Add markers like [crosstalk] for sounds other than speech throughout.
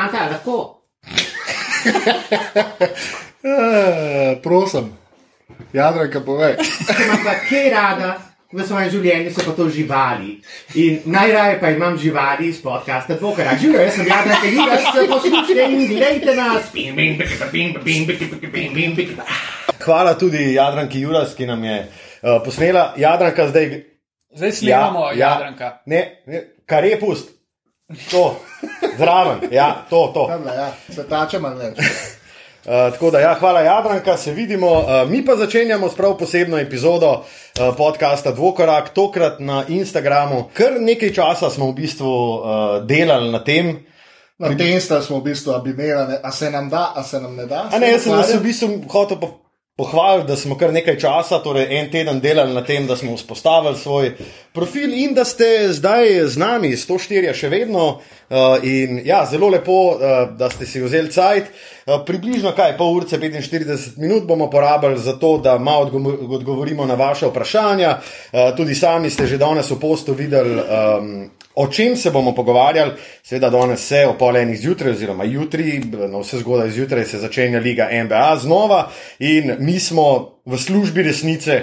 fanta, lahko. e, prosim, Jadranka, povej. Imam pa kaj rada v svojem življenju, so pa to živali. In najraje pa imam živali iz podcasta Dvokrat. Živijo, jaz sem Jadranka, vi ste poslušali in gledajte nas. Bim, bim, bim, bim, bim, bim, bim, bim. Hvala tudi Jadranki Juras, ki nam je uh, posnela. Jadranka zdaj. Zdaj snemamo, ja, ja, Jadranka. Ne, ne, kar je pust. To, zraven, ja, to, to. Tamle, ja, se tače manj več. [laughs] Uh, tako da, ja, hvala, Jadranka, se vidimo. Uh, mi pa začenjamo s prav posebno epizodo uh, podcasta Dvokorak, tokrat na Instagramu. Kar nekaj časa smo v bistvu uh, delali na tem. Na tem sta smo v bistvu abimera, a se nam da, a se nam ne da. A ne, jaz sem vas v bistvu hotel po, pohvaliti, da smo kar nekaj časa, torej en teden delali na tem, da smo vzpostavili svoj profil in da ste zdaj z nami, 104 še vedno. Uh, in ja, zelo lepo, uh, da ste si vzeli cajt. Uh, približno kaj, pol ure, 45 minut bomo porabili za to, da malo odgo odgovorimo na vaše vprašanja. Uh, tudi sami ste že danes v postu videli. Um, O čem se bomo pogovarjali, seveda danes se o pol enih zjutraj, oziroma jutri, na vse zgodaj zjutraj se začenja Liga NBA znova in mi smo v službi resnice,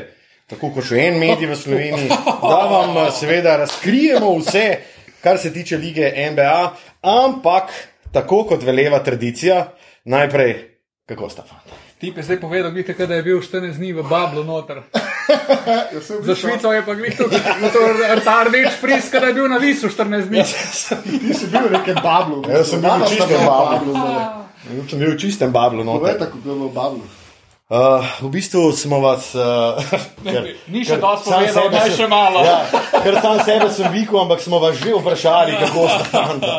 tako kot še en medij v Sloveniji, da vam seveda razkrijemo vse, kar se tiče lige NBA, ampak tako kot veleva tradicija, najprej kako sta fanta. Ti pa zdaj povedal, vidite, da je bil 14 dni v Bablu noter. [laughs] Za Švico je pa gledal, da je ta rdeč friska, da je bil na visu 14 dni. Ti si bil v nekem bablu. Jaz sem bil v čistem bablu. Jaz sem bil v čistem bablu. Tako, kako je bilo v bablu. Uh, v bistvu smo vas. [laughs] Uh, ker, Ni še dosti povedal, sebe daj sem- še malo. Ja, ker sam sebe sem vikal, ampak smo vas že vprašali, kako sta fanta.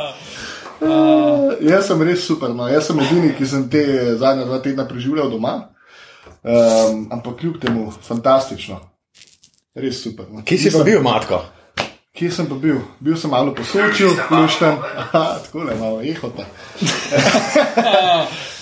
Jaz sem res super, no. jaz sem edini, ki sem te zadnja dva tedna preživljal doma. Um, ampak kljub temu, fantastično. Res super. No. Kje si pa bil, matko? Kje sem pa bil? Bil sem malo po Sočju, lušten, tako le malo ehota. [laughs]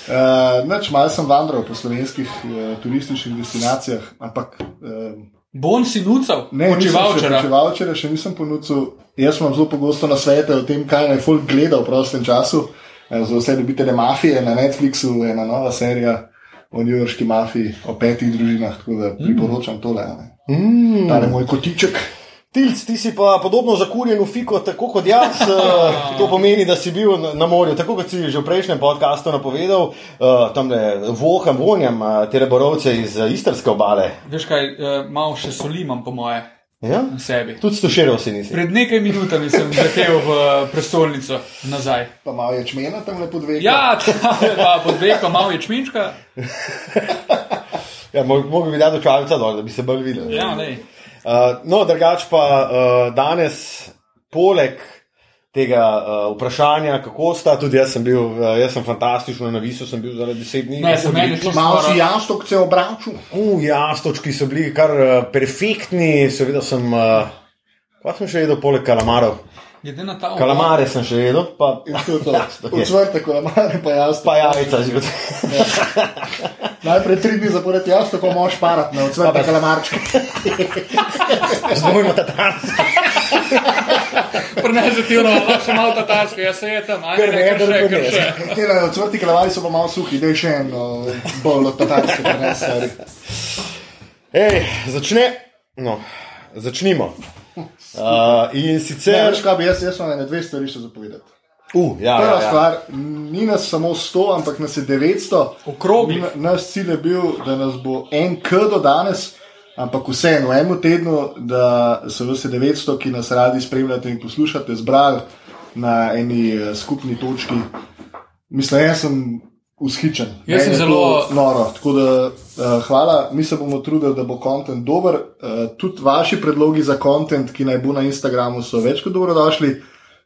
Uh, Nač malo sem vandral po slovenskih uh, turističnih destinacijah, ampak uh, Bon si nucal, ne, počivalčera. počivalčera, še nisem ponudil. Jaz imam zelo pogosto na svete o tem, kaj naj folk gleda v prostem času. Eh, Za vse ljubitelje mafije na Netflixu je ena nova serija o njujorški mafiji, o petih družinah, tako da priporočam tole. a ne. Mm. Tale moj kotiček. Tilc, ti si pa podobno zakurjen v fiko, tako kot jaz. Uh, to pomeni, da si bil na, morju, tako kot si že v prejšnjem podkastu napovedal, uh, tam le voham, vonjam uh, te reborovce iz istrske obale. Veš kaj, eh, malo še soli imam, po moje, Ja? na sebi. Tudi stošerov si nisi. Pred nekaj minutami sem letel v eh, prestolnico nazaj. Pa malo ječmena tam lepo dve. Ja, pa pod veko malo ječminčka. Ja, mo- Mogoče bi dal do čavica dol, da bi se bolj videl. Ja. Uh, no, drugač pa uh, danes, poleg tega uh, vprašanja, kako sta, tudi jaz sem bil, uh, jaz sem fantastično na visu, sem bil zaradi deset dni. Ne, se meni to Malo si jastok se obračal. Uh, jastočki so bili kar uh, perfektni, seveda sem. Uh, kaj sem še jedel, poleg kalamarov? Glede na ta oblak. Kalamare sem še jedel, pa [laughs] črte kalamare, pa jaz. Pa javica že kot. Ja. Najprej tri dni zapored jaz, pa moš parati na odsvete kalamarčke. [laughs] Zdvojno tatarsko. [laughs] Prenažete ti ono, oh, še malo tatarsko, jaz se je tam, ajde, ne, ne, ne, ne, ne. Te na odsvrti kalamari so pa malo suhi, da je še en bolj od tatarske prenesel. Ej, začne, no, začnimo. Uh, in Ne, sicer. veš kaj bi jaz, jaz imam ene dve stvari še zapovedati. Uh, ja, Prva ja, ja. stvar, ni nas samo 100, ampak nas je 900. Okrogli. Naš cilj je bil, da nas bo en K do danes, ampak vseeno, v enem tednu, da so vse 900, ki nas radi spremljate in poslušate, zbrali na eni eh, skupni točki. Mislim, jaz sem ushičen. Jaz sem zelo- noro. Tako da uh, hvala, mi se bomo trudili, da bo kontent dober. Uh, tudi vaši predlogi za kontent, ki naj bo na Instagramu, so več kot dobrodošli.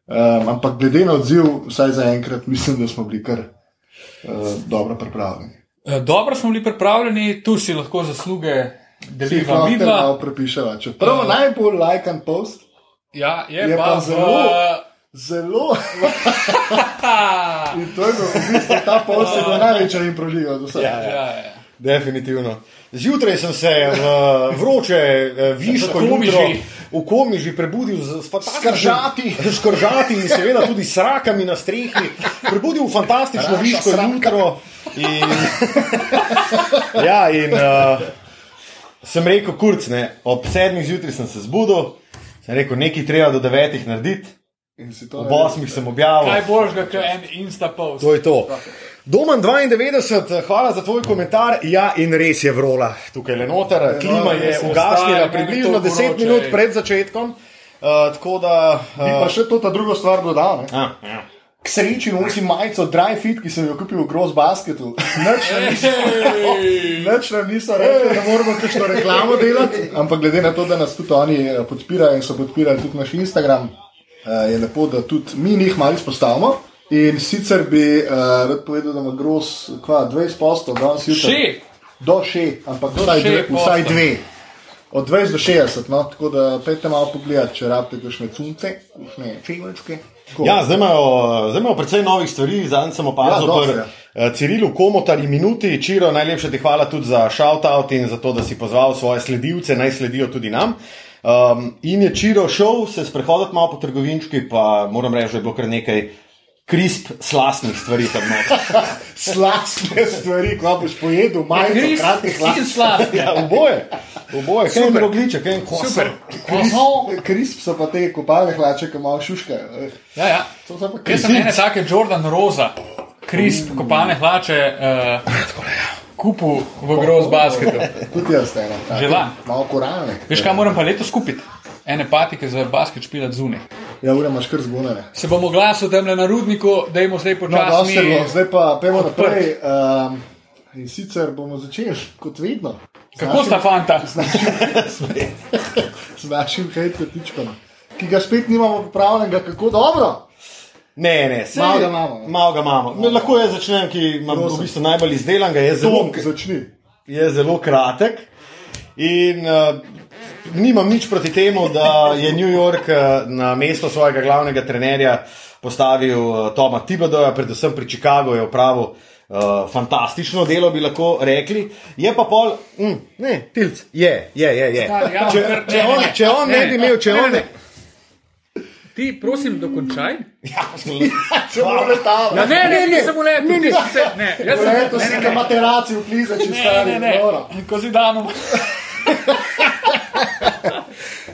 Um, ampak glede na odziv, vsaj za enkrat, mislim, da smo bili kar uh, dobro pripravljeni. Dobro smo bili pripravljeni, tu si lahko zasluge deliva lahko midva. malo prepiševa. Čeprav najbolj lajkan post, Ja, je, Je pa, pa zelo- zelo. Ha! [laughs] In to je bil, v bistvu, ta post je bil največja improvizacija do vsega. Ja, ja. Ja. Definitivno. Zjutraj sem se v vroče, eh, viško jutro v komi že prebudil z Skržati. [laughs] skržati in seveda tudi s rakami na strehi, prebudil v fantastično Raša viško sraka. jutro. In, [laughs] ja, in uh, sem rekel, kurc, ne, ob sedmih zjutraj sem se zbudil, sem rekel, nekaj treba do devetih narediti, In ob naredil. osmih sem objavil. Kaj božga, kot en instapost. To je to. Doman 92, hvala za tvoj komentar. Ja, in res je vrola tukaj le noter. Klima je ugasnila približno meni to 10 vroče. minut pred začetkom. Uh, tako da. Bi pa še to ta drugo stvar dodal. Ne? a, ja. K sreči nosim majico Dry Fit, ki sem jo kupil v Gross Basketu. Nič nam niso, nam niso rekli, da moramo kakšno reklamo delati. Ampak glede na to, da nas tudi oni eh, podpirajo in so podpirali tudi naš Instagram, je lepo, da tudi mi njih malo izpostavimo. In sicer bi uh, rad povedal, da ima Gross kva, 20 postov, danes jutri. Še, Do še, ampak Do vsaj še dve, vsaj postov. dve. Od 20 do 60, no, tako da pejte malo pogledat, če rabite kakšne cunce, kakšne čevelčke. Tako. Ja, zdaj imajo, zdaj imajo precej novih stvari, zadnjič sem opazil, Ja, dosti, ja. uh, Cirilu Komotari minuti, Čiro, najlepša ti hvala tudi za shout-out in za to, da si pozval svoje sledilce, naj sledijo tudi nam. Um, in je Čiro šel se sprehoditi malo po trgovinčki, pa moram reči, da je bilo kar nekaj krisp, slasnih stvari tam noter. [laughs] Slasne stvari, ko boš pojedel, majico, Kris kratkih in hlač. sladke. Ja, oboje, oboje, kaj je Super. rogliček, kaj je Super. kosor. Krisp so pa te kopalne hlače, ki malo šuškajo. Ja, ja. To so pa Jaz sem krisp. ene take Jordan Roza, krisp, kopalne hlače, [laughs] uh, kupil v groz basketu. [laughs] Tudi jaz take, Že. Malo koralne. Veš, kaj moram pa letos kupiti? Ene patike za basket špilat zunaj. Ja, ure imaš kar zgunane. Se bomo glasu tam na rudniku, da jim zdaj No, je bilo. počasi. Zdaj pa pojmo naprej. Um, in sicer bomo začeli, kot vedno. Kako našim- sta fanta? [laughs] [laughs] z našim hejtkotičkom, ki ga spet nimamo pripravljenega, kako dobro. Ne, ne, sej- Malo ga imamo, ne. Malo ga imamo. No, lahko jaz začnem, ki imam v bistvu najbolj izdelan, ga je zelo, je zelo kratek. In uh, nimam nič proti temu, da je New York uh, na mesto svojega glavnega trenerja postavil uh, Toma Tibodoja, predvsem pri Chicagu je opravil uh, fantastično delo, bi lahko rekli. Je pa pol, mm, ne, tilc, je, je, je. je. Ja, Če, če, on, če on ne bi imel, če ne, on ne. Ne. Ti, prosim, dokončaj. Ja, Če letali. Ja, ne, ne, ne, sem v letu. Ne, ne, ne, jaz sem Leto si ne, ga ne, materaci vpliza, če ne, stari. ne, ne, ne, ko si danom. [laughs]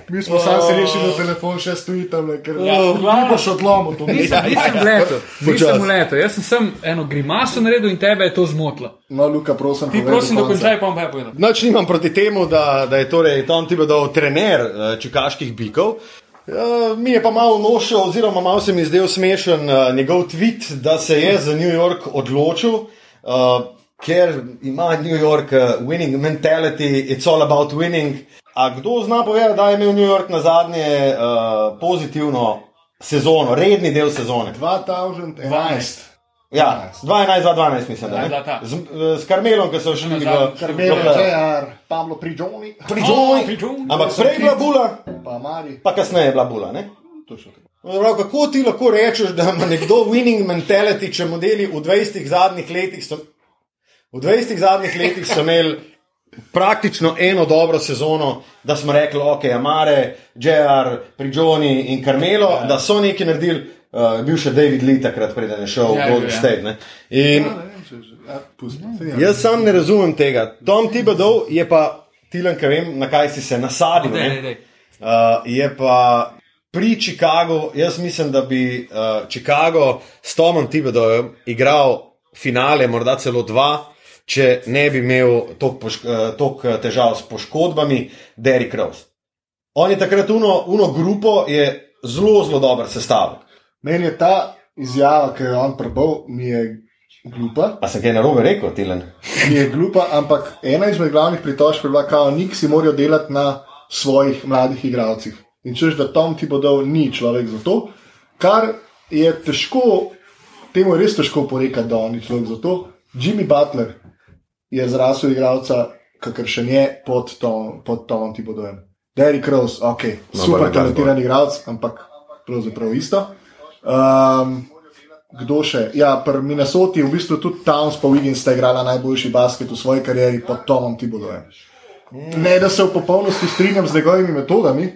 Mi smo sami se rešili, da telefon še stoji tam, ker Ja, glavno. boš odlomil to. Nisem, nisem v letu, [laughs] nisem letu. Jaz sem sem eno grimaso naredil in tebe je to zmotilo. No, Luka, prosim, Ti prosim, dokončaj, pa bom pa povedal. Noč nimam proti temu, da, da je torej Tom Tibodov trener uh, čikaških bikov. Uh, mi je pa malo nošel, oziroma malo se mi je zdel smešen uh, njegov tweet, da se je za New York odločil, uh, ker ima New York uh, winning mentality, it's all about winning. A kdo zna povedati, da je imel New York na zadnje uh, pozitivno sezono, redni del sezone? 2011. Ja, 12-12, mislim, da da. Z, z Karmelom, ki so šli v play-off. JR, Pablo Prigioni, Pri Oh, Johnny. pri Johnny. Ampak prej je bila bula, pa Mari. pa kasneje je bila bula. Prav, kako ti lahko rečeš, da ima nekdo winning mentality, če modeli v 20 zadnjih letih so, v 20 zadnjih letih so imeli praktično eno dobro sezono, da smo rekli, ok, Amare, JR, Prigioni in Carmelo, ja. da so nekaj naredili. Uh, bil še David Lee takrat, preden je šel Ja, v Golden ja. State. Ne? In Ja, ne vem, če. Ja, pusti. Saj ja. jaz sam ne razumem tega. Tom Tibodov je pa, Tilan, ki vem, na kaj si se nasadil. Dej, ne. dej, dej. Uh, je pa pri Chicagu, jaz mislim, da bi uh, Chicago s Tomom Tibodojem igral finale, morda celo dva, če ne bi imel toliko težav s poškodbami, Derrick Rose. On je takrat uno, uno grupo je zelo, zelo dobro sestavil. Meni je ta izjava, ki jo je on prebral, mi je glupa. A sem kaj narobe rekel, Tilan? Mi je glupa, ampak ena izmed glavnih pritožb je bila, da Niksi morajo delati na svojih mladih igralcih. In češ, da Tom ti bo dal ni človek za to, kar je težko, temu je res težko porekati, da on ni človek za to. Jimmy Butler je zrasel igralca, kakršen je pod, Tom, pod Tomom Tibodojem. Derrick Rose, ok, No, super talentiran igralec, ampak pravzaprav isto. Um, kdo še? Ja, pri Minnesoti v bistvu tudi Towns pa Wiggins sta igrala najboljši basket v svoji karieri pod Tomom Tibodojem. Ne, da se v popolnosti strinjam z njegovimi metodami,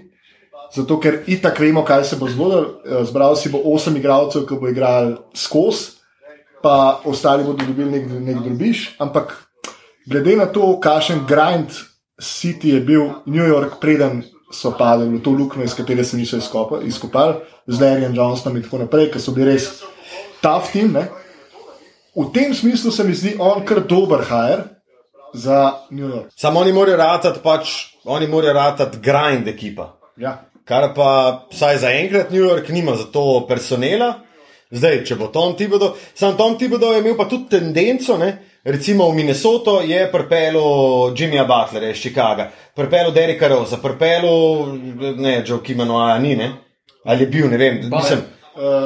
zato ker itak vemo, kaj se bo zgodilo. Eh, Zbral si bo osem igralcev, ki bo igral skozi, pa ostali bodo dobili nek, nek drobiš. Ampak glede na to, kakšen grind City je bil New York, preden so padli v to luknjo, iz katere se niso izkopa- izkopali, z Larryjem Johnsonom in tako naprej, ker so bili res tough team. Ne? V tem smislu se mi zdi on kar dober hajer za New York. Samo oni morajo ratati, pač, oni morajo ratati grind ekipa. Ja. Kar pa vsaj za enkrat New York nima za to personela. Zdaj, če bo Tom Tibodo, sam Tom Tibodo je imel pa tudi tendenco, ne? Recimo v Minnesoto je pripeljal Jimmyja Butlera iz Chicaga, pripeljal Derika Rosa, pripeljal ne, Joe Kimanoa, ni ne. Ali je bil, ne vem, nisem.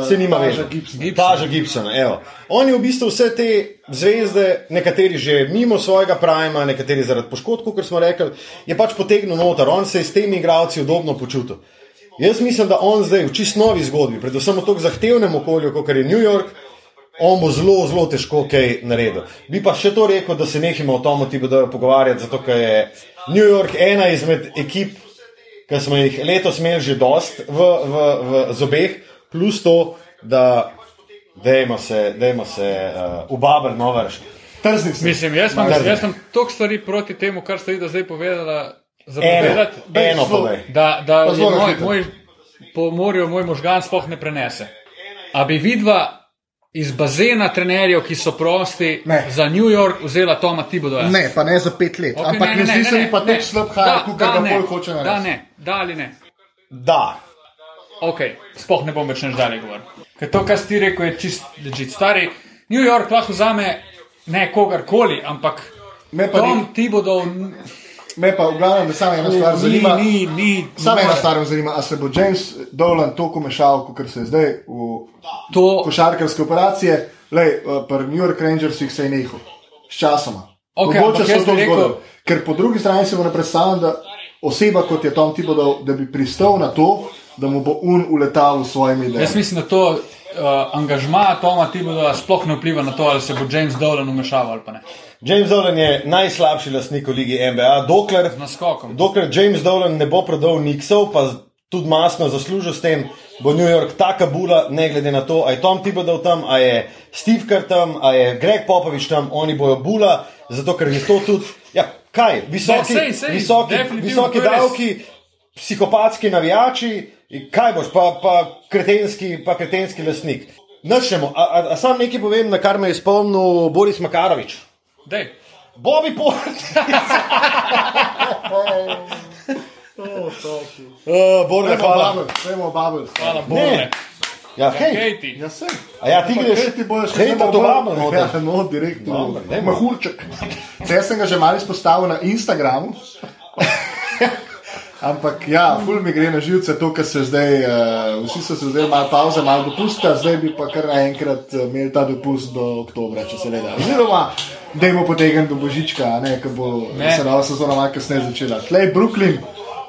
Se nima več. Taža Gibson. Taža Gibsona, evo. Oni v bistvu vse te zvezde, nekateri že mimo svojega prima, nekateri zaradi poškodb, kot smo rekli, je pač potegnil noter. On se je s temi igralci udobno počutil. Jaz mislim, da on zdaj v čist novi zgodbi, predvsem v tako zahtevnem okolju, kot je New York, on bo zelo, zelo težko kaj naredil. Bi pa še to rekel, da se nehimo o tom ti bodo pogovarjati, zato ker je New York ena izmed ekip, ki smo jih letos imeli že dost v, v, v zobeh, plus to, da dajmo se, dajmo se uh, ubabr novrš. Trznik sem. Mislim, jaz sem, jaz sem toliko stvari proti temu, kar ste vi zdaj povedala. Eno, Zapovedati, eno povej. da, da moj, moj, po morju moj možgan sploh ne prenese. A bi vidva iz bazena trenerjev, ki so prosti Ne. za New York, vzela Toma Tibodoja? Ne, pa ne za pet let. Okay, Ampak ne, ne, ne zdi se mi pa ne, tako slab hajer, Da, kot da, ga ne. bolj hoče Da, narediti. ne, da ali ne. Da, Ok, sploh ne bom več nič dalje govoril. Ker to, kar si ti rekel, je čist legit. Stari New York lahko vzame ne kogarkoli, ampak Me pa Tom ni- Tibodov Me pa v glavnem, samo ena stvar ni, zanima. ni, ni, Samo ena stvar me zanima, a se bo James Dolan toliko mešal, kot se je zdaj v To, košarkarske operacije. Lej, eh, pri New York Rangersih se je nehal, s časoma. Okej, Mogoče se to rekel- zgodilo. Ker po drugi strani se mu ne predstavljam, da oseba kot je Tom Tibodov, da bi pristal na to, da mu bo un uletal v svojimi idejami. jaz mislim, da to uh, angažma Toma Tibodova sploh ne vpliva na to, ali se bo James Dolan umešaval ali pa ne. James Dolan je najslabši lastnik v ligi NBA, dokler, dokler James Dolan ne bo prodal Nixov, pa tudi masno zaslužil s tem, bo New York taka bula, ne glede na to, a je Tom Thibodeau tam, a je Steve Kerr tam, a je Greg Popovič tam, oni bojo bula, zato ker je to tudi, ja, kaj, visoki, Ne, sej, sej, visoki, visoki davki, psihopatski navijači, kaj boš, pa, pa, kretenski, pa kretenski lastnik. Načnemo, a, a, a sam nekaj povem, na kar me je spomnil Boris Makarovič. Dej. Bobby Port. uh, [laughs] Borne, hvala. Gremo Bubbles. Hvala Bogu. Ja, hej. Katie. Ja, sej. A ja, ti greš. Ti boš Hej, pa to vabim noter. Ja, no, direktno. Dajmo. Mahulček. Zdaj sem ga že malo izpostavil na Instagramu. [laughs] Ampak ja, ful mi gre na živce to, kar se zdaj, uh, vsi so se zdaj malo pauze, malo dopusta, zdaj bi pa kar naenkrat uh, imeli ta dopust do oktobra, če se le da. Oziroma, da jim potegnem do božička, ne, ko bo Ne. se nova sezona malo kasneje začela. Tlej Brooklyn,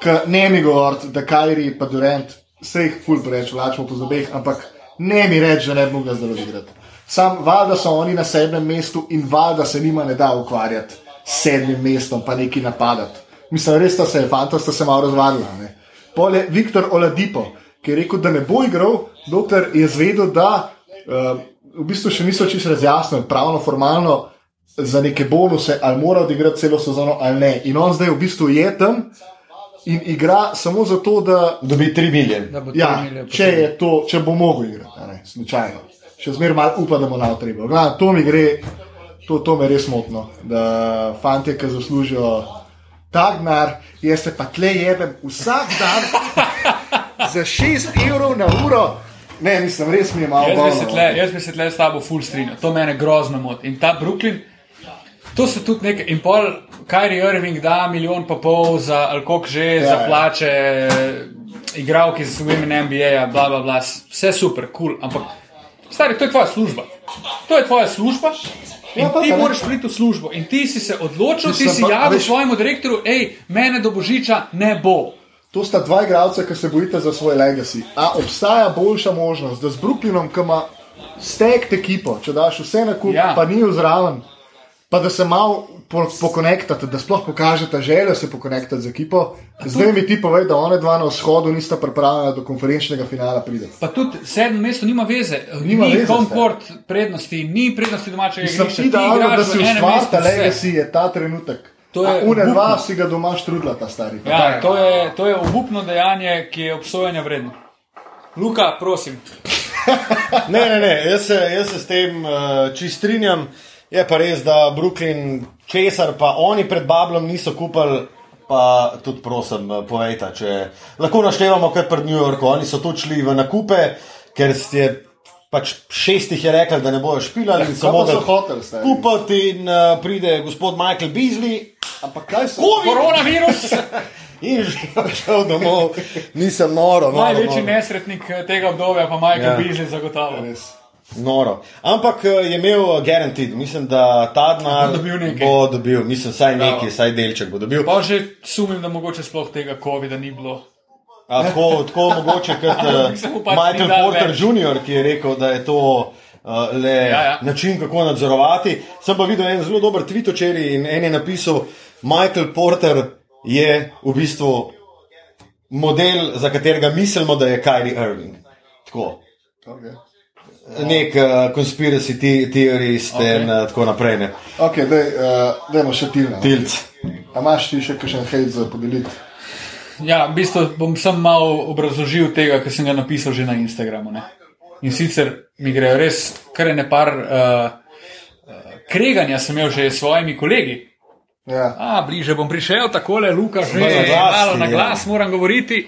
ki ne mi govoriti, da Kajri pa Durant, vse jih ful preveč vlačimo po zobeh, ampak ne mi reči, da ne bi mogla zdaj odigrati. Sam valjda so oni na sedmem mestu in valjda se njima ne da ukvarjati s sedmim mestom, pa neki napadati. Mislim, res sta se, fanta sta se malo razvalila. ne. Pol je Viktor Oladipo, ki je rekel, da ne bo igral, dokler je zvedel, da uh, v bistvu še niso čisto razjasnili, pravno, formalno, za neke bonuse, ali mora odigrati celo sezono ali ne. In on zdaj v bistvu je tam in igra samo zato, da Dobi 3 milijone. Ja, če, je to, če bo mogel igrati, ne, slučajno. Še zmeraj malo upam, da bo na treba. Glavno, to mi gre, to, to me res motno, da fanti, ki zaslužijo tak denar, jaz se pa tle jebem vsak dan [laughs] za 6 evrov na uro. Ne, mislim, res mi je malo Jaz bi se bolno. tle, jaz bi se tle s tabo full strinjal, to mene grozno moti. In ta Brooklyn, to so tudi nekaj, in pol Kyrie Irving da milijon pa pol za alkok že, ja, za ja. plače, igravki za Women NBA, bla bla bla, vse super, kul, cool, ampak stari, to je tvoja služba. To je tvoja služba. In Ja, pa ti moraš priti v službo. In ti si se odločil, ti si javil svojemu direktorju, hej, mene do božiča ne bo. To sta dva igralca, ki se bojita za svoj legacy. A obstaja boljša možnost, da z Brooklynom, ki ima stek ekipo, če daš vse na kup, Ja. ja. pa ni vzraven, pa da se malo po- pokonektate, da sploh pokažete željo se pokonektati z ekipo. Zdaj mi ti povej, da one dva na vzhodu nista pripravljena do konferenčnega finala pride. Pa tudi sedmo mesto nima veze, Nima ni court prednosti, ni prednosti domačega igrišča. ti ti da, igraš da si vse. legacy je ta trenutek. To je A une dva si ga doma štrudla, ta stari. Ja, to je, to je obupno dejanje, ki je obsojanja vredno. Luka, prosim. [laughs] Ne, ne, ne, jaz se, jaz se s tem uh, čist strinjam. Je pa res, da Brooklyn, česar pa oni pred Bablom niso kupili, pa tudi prosim, eh, povejte, če lahko naštevamo kar pred New Yorkom. Oni so tu šli v nakupe, ker ste pač šestih je rekli, da ne bojo špilali kaj pa mogli so hoteli, stari? kupiti in uh, pride gospod Michael Beasley. Ampak kaj so? Covid! Koronavirus, [laughs] In že šel domov, nisem noro. največji noro. nesretnik eh, tega obdobja, pa Michael Ja. ja. Beasley zagotavlja. Noro. Ampak eh, je imel eh, guaranteed, mislim, da ta denar [laughs] Bo dobil mislim, saj Bravo. nekaj, saj delček bo dobil. Pa že sumim, da mogoče sploh tega COVID-a ni bilo. A, tako, tako mogoče kot [laughs] mu pač Michael Porter več. Jr., ki je rekel, da je to uh, le Ja, ja. način, kako nadzorovati. Sem pa videl en zelo dober tweet včeraj in en je napisal, Michael Porter je v bistvu model, za katerega mislimo, da je Kyrie Irving. Tako. Okay. Nek uh, conspiracy te theorist okay. in uh, tako naprej. Ne. Ok, daj, uh, dajmo še tilne. Tilc. A imaš ti še kakšen hejt za podeliti? Ja, v bistvu bom sem malo obrazložil tega, kar sem ga napisal že na Instagramu. Ne? In sicer mi grejo res kar ne par uh, uh, kreganja, sem imel že s svojimi kolegi. Ja. A, bliže bom prišel, takole, Luka, že Malo na glas, malo na ja. glas moram govoriti.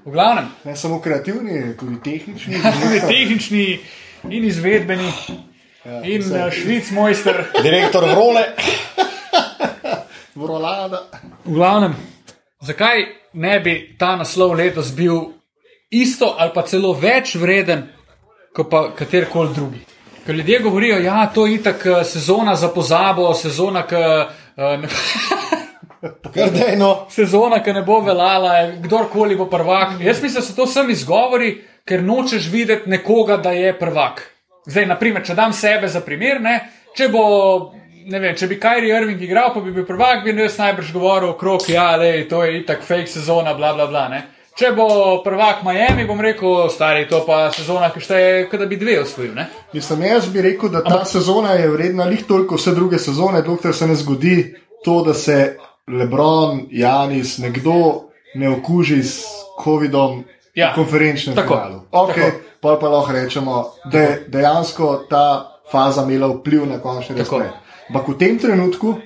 V glavnem, Ne samo kreativni, tudi tehnični. [laughs] tudi tehnični in izvedbeni. Ja, In vse. uh, švic mojster. Direktor Vrole. [laughs] Vrolada. V glavnem, zakaj ne bi ta naslov letos bil isto ali pa celo več vreden, kot pa katerkoli drugi? Ker ljudje govorijo, da ja, to je itak eh, sezona za pozabo, sezona, ki. Uh, ne, [laughs] Kar dejno. Sezona, ki ne bo veljala, kdorkoli bo prvak. Jaz mislim, da so to sami izgovori, ker nočeš videti nekoga, da je prvak. Zdaj, naprimer, če dam sebe za primer, ne, če bo, ne vem, če bi Kyrie Irving igral, pa bi bil prvak, bi jaz najbrž govoril okrog, ja, lej, to je itak fake sezona, bla, bla, bla. Ne. Če bo prvak Miami, bom rekel, stari, to pa sezona, ki šteje, da bi dve osvojil. Ne. Mislim, jaz bi rekel, da ta Ampak... sezona je vredna lih toliko vse druge sezone, dokler se ne zgodi to, da se Lebron, Janis, nekdo ne okuži s COVID-om Ja, v konferenčnem tako, finalu. Okay, pa pa lahko rečemo, da je dejansko ta faza imela vpliv na končni razplet. Ampak v tem trenutku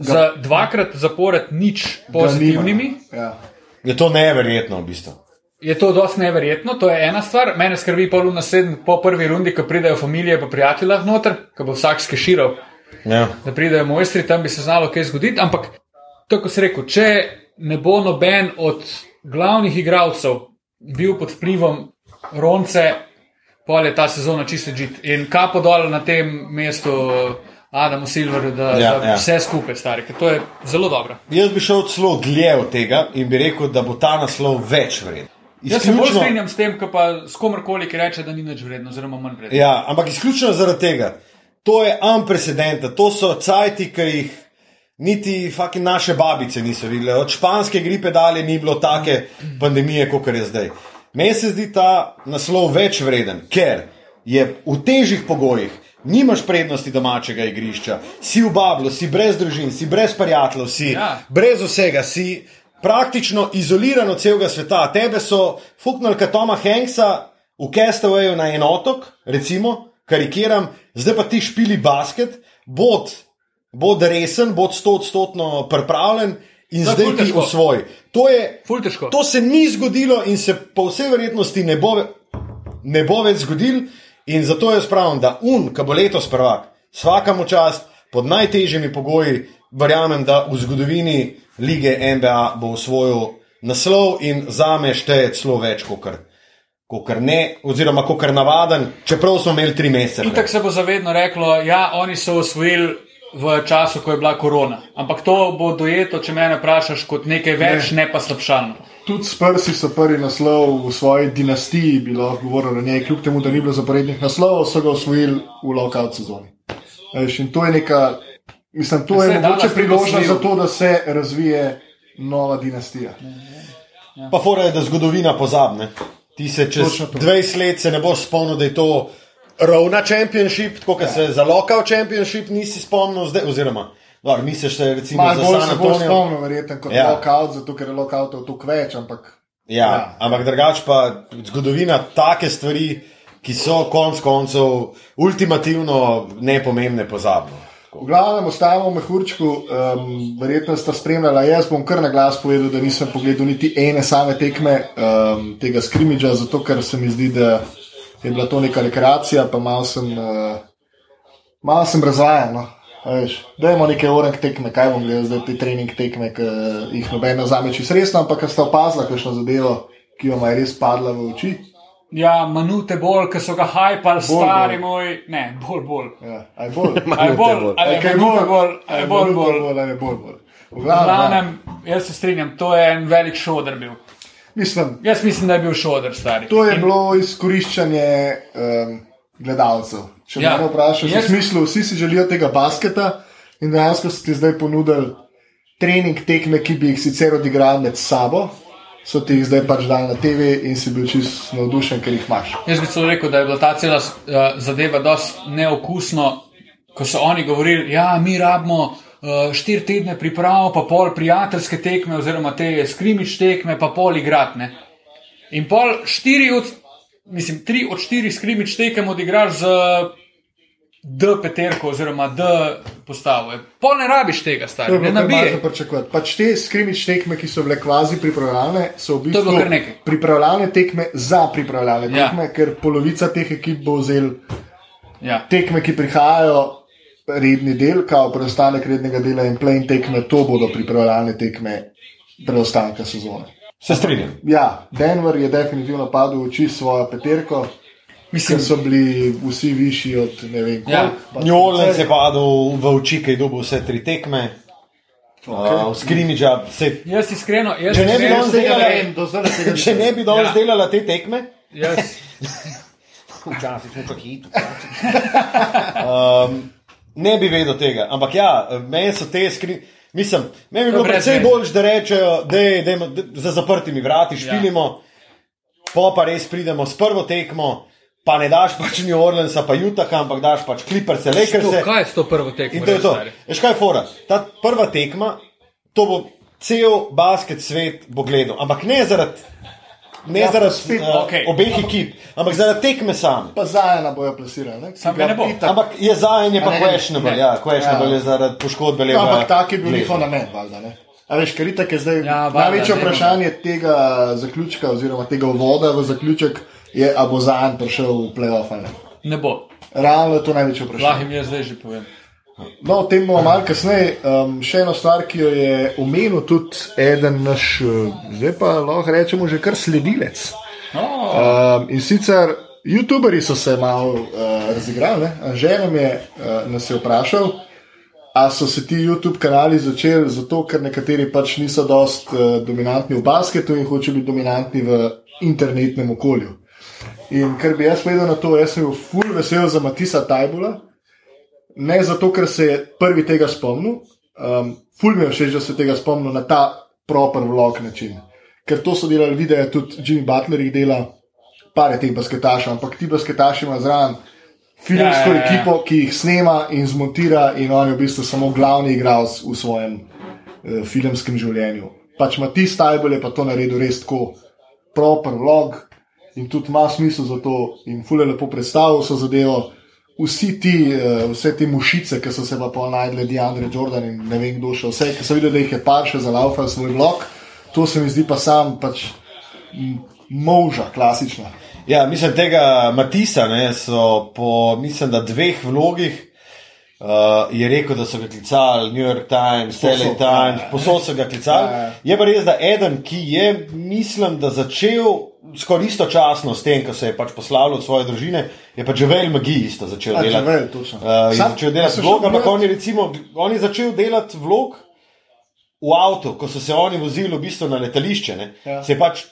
Za dvakrat zapored nič ga pozitivnimi. Ja. Je to neverjetno, v bistvu. Je to dosti neverjetno, to je ena stvar. Mene skrbi pa v naslednji, po prvi rundi, ko pridejo familije pa prijatelji noter, ko bo vsak skeširal, Ja. da pridejo mojstri, tam bi se znalo kaj zgoditi. Ampak, tako se rekel, če ne bo noben od glavnih igralcev bil pod vplivom Ronce, pol je ta sezona čisto žit. In kapo dol na tem mestu Adamu Silverju, da, Ja, da ja. vse skupaj stari, ker to je zelo dobro. Jaz bi šel celo dlje od tega in bi rekel, da bo ta naslov več vreden. Jaz se bolj strinjam s tem, kot pa s komerkoli, ki reče, da ni nič vredno, oziroma manj vredno. Ja, ampak izključno zaradi tega. To je unprecedented, to so cajti, ki jih niti fucking naše babice niso videle. Od španske gripe dalje ni bilo take pandemije, kot je zdaj. Meni se zdi ta naslov več vreden, ker je v težjih pogojih, nimaš prednosti domačega igrišča, si v bablu, si brez družin, si brez prijateljev, si Ja. brez vsega, si praktično izoliran od celega sveta. Tebe so fuknili kot Toma Hanksa v Castawayu na en otok, recimo, karikiram, zdaj pa ti špili basket, bod, bod resen, bod stotodstotno pripravljen in je zdaj ti težko. osvoj. To, je, to se ni zgodilo in se po vsej verjetnosti ne bo, ne bo več zgodil. In zato jaz pravim, da un, ki bo letos prvak, vsakemu čast, pod najtežjimi pogoji, verjamem, da v zgodovini lige NBA bo osvojil naslov in za me šteje celo več kot kar. Kot ne, oziroma kot navaden, čeprav smo imeli tri mesece. Itak se bo zavedno reklo, ja, oni so osvojili v času, ko je bila korona. Ampak to bo dojeto, če me vprašaš, kot nekaj več, ne, ne pa slabšalno. Tudi Spursi so prvi naslov v svoji dinastiji, bi lahko govorili o njej, kljub temu, da ni bilo zaporednih naslovov, so ga osvojili v lockout sezoni. Veš, in to je neka Mislim, to je Saj, mogoče priložnost za to, da se razvije nova dinastija. Pa fora je, da zgodovina pozabne. Ti se čez Točno to. 20 let se ne boš spomnil, da je to rovna championship, tako kot se za local championship nisi spomnil, zdaj, oziroma, dobro, misliš se recimo Malo za San se bo Antonijo. spomnil, verjetno, kot Ja. ja. lockout, zato ker je lockoutov tukaj več, ampak Ja, Ja. ampak drugače pa zgodovina take stvari, ki so konc koncev ultimativno nepomembne, pozabno. V glavnem ostajamo v mehurčku, um, verjetno sta spremljala. Jaz bom kar na glas povedal, da nisem pogledal niti ene same tekme um, tega skrimidža, zato ker se mi zdi, da je bila to neka rekreacija, pa malo sem, uh, malo sem razvajen. No. A veš, Dajmo neke orang tekme, kaj bom gledal zdaj te trening tekme, ki jih noben ne vzame čisto resno, ampak ker sta opazila kakšno zadevo, ki vam je res padla v oči. Ja, manute bolj, ki so ga hajpali, Bolj, stari bolj. moj. Ne, bolj, bolj. Ja, aj bolj. Ali bolj, Aj kaj manute bolj, ali bolj, bolj. bolj, bolj, bolj. V glavnem, ja. jaz se strinjam, to je en velik šoder bil. mislim, Jaz mislim, da je bil šoder, stari. To je In- bilo izkoriščanje um, gledalcev. Če Ja. me vprašaš, Jaz- v smislu, vsi si želijo tega basketa in dejansko so ti zdaj ponudili trening tekme, ki bi jih sicer odigrali med sabo, so ti jih zdaj pač dali na TV in si bil čist navdušen, ker jih imaš. Jaz bi celo rekel, da je bila ta cela uh, zadeva dosti neokusno, ko so oni govorili, ja, mi rabimo uh, štiri tedne priprav, pa pol prijateljske tekme, oziroma te skrimič tekme, pa pol igratne. In pol štiri od, mislim, tri od štirih skrimič tekem odigraš z D peterko oziroma D postavo. Pol ne rabiš tega, stari, ne za pričakovati. Pač te skrimič tekme, ki so bile kvazi pripravljalne, so v bistvu pripravljalne tekme za pripravljalne Ja. tekme, ker polovica teh ekip bo vzel Ja. tekme, ki prihajajo, redni del, kao preostanek rednega dela in play tekme, to bodo pripravljalne tekme preostanka sezone. Se strinjam. Ja, Denver je definitivno padel v oči s svojo peterko, Mislim, ker so bili vsi višji od ne vem Ja. koliko. pač New Orleans je padel v oči, ki je dobil vse tri tekme, Okej. uh, skrimidža. Se, jaz iskreno, jaz Če ne bi danes delala- vem, do zdaj če ne bi danes Ja. delala te tekme, jaz, [laughs] včasih smo čak hit. Um, ne bi vedel tega. Ampak ja, meni so te skri. Mislim, meni bi bilo precej veze. bolj, da rečejo, da za zaprtimi vrati špilimo, ja. pa pa res pridemo s prvo tekmo, pa ne daš pač New Orleansa, pa Utah, ampak daš pač Clippers, to, Lakers. kaj je s to prvo tekmo? In to je to. Veš kaj je fora? Ta prva tekma, to bo cel basket svet bo gledal, ampak ne zaradi. Ne Ja, zaradi spet, uh, okej. obeh ekip, ampak zaradi tekme sam. Pa zajena bojo plasirali. ki Samo ga ne bo. itak- Ampak je zajanje pa A ne, ne, questionable, ne. ja, questionable Ja. je zaradi poškodbe Ja, levega. ampak tak je bil njihov namen, valjda. Ne? A veš, ker itak je zdaj Ja, ja, valjda, največje vprašanje tega zaključka, oziroma tega uvoda v zaključek, je, ali bo Zajan prišel v playoff ali ne. Ne bo. Realno je to največje Lahko vprašanje. jim jaz zdaj že povem. No, o tem bomo malo kasneje. Um, še eno stvar, ki jo je omenil tudi eden naš, eh, zdaj pa lahko rečemo, že kar sledilec. Oh, Um, in sicer YouTuberi so se malo uh, razigrali. Anželem je uh, nas je vprašal, a so se ti YouTube kanali začeli zato, ker nekateri pač niso dost uh, dominantni v basketu in hočejo biti dominantni v internetnem okolju. In ker bi jaz povedal na to, jaz sem bil full vesel za Matisa Tajbula, ne zato, ker se je prvi tega spomnil, um, full mi je všeč, da se tega spomnil na ta proper vlog način. Ker to so delali videe, tudi Jimmy Butler jih dela, par je teh basketašov, ampak ti basketaši imajo zraven filmsko Ja, ja, ja. ekipo, ki jih snema in zmontira, in on je v bistvu samo glavni igralec v svojem uh, filmskem življenju. Pač Matis Tajbel je pa to naredil res tako proper vlog in tudi ima smisel za to, in fule lepo predstavil so zadevo. Vsi ti, eh, vse te mušice, ki so se pa pol najdli, Deandre Jordan in ne vem kdo še vse, ki so videli, da jih je par še zalaufal svoj blog, to se mi zdi pa sam pač moža, klasična. Ja, mislim, tega Matisa ne, so po, mislim, dveh vlogih. Uh, je rekel, da so ga klicali New York Times, Povsod, LA ja, Times, posod so ga klicali. Ja, ja. Je pa res, da eden, ki je, mislim, da začel skoraj istočasno s tem, ko se je pač poslavljal od svoje družine, je pa Javel Magi isto začel A, delati. Javel, točno. Uh, je Sam- začel delati vlog, ampak on je, recimo, on je začel delati vlog v avtu, ko so se oni vozili v bistvu na letališče. ne. Ja. Se je pač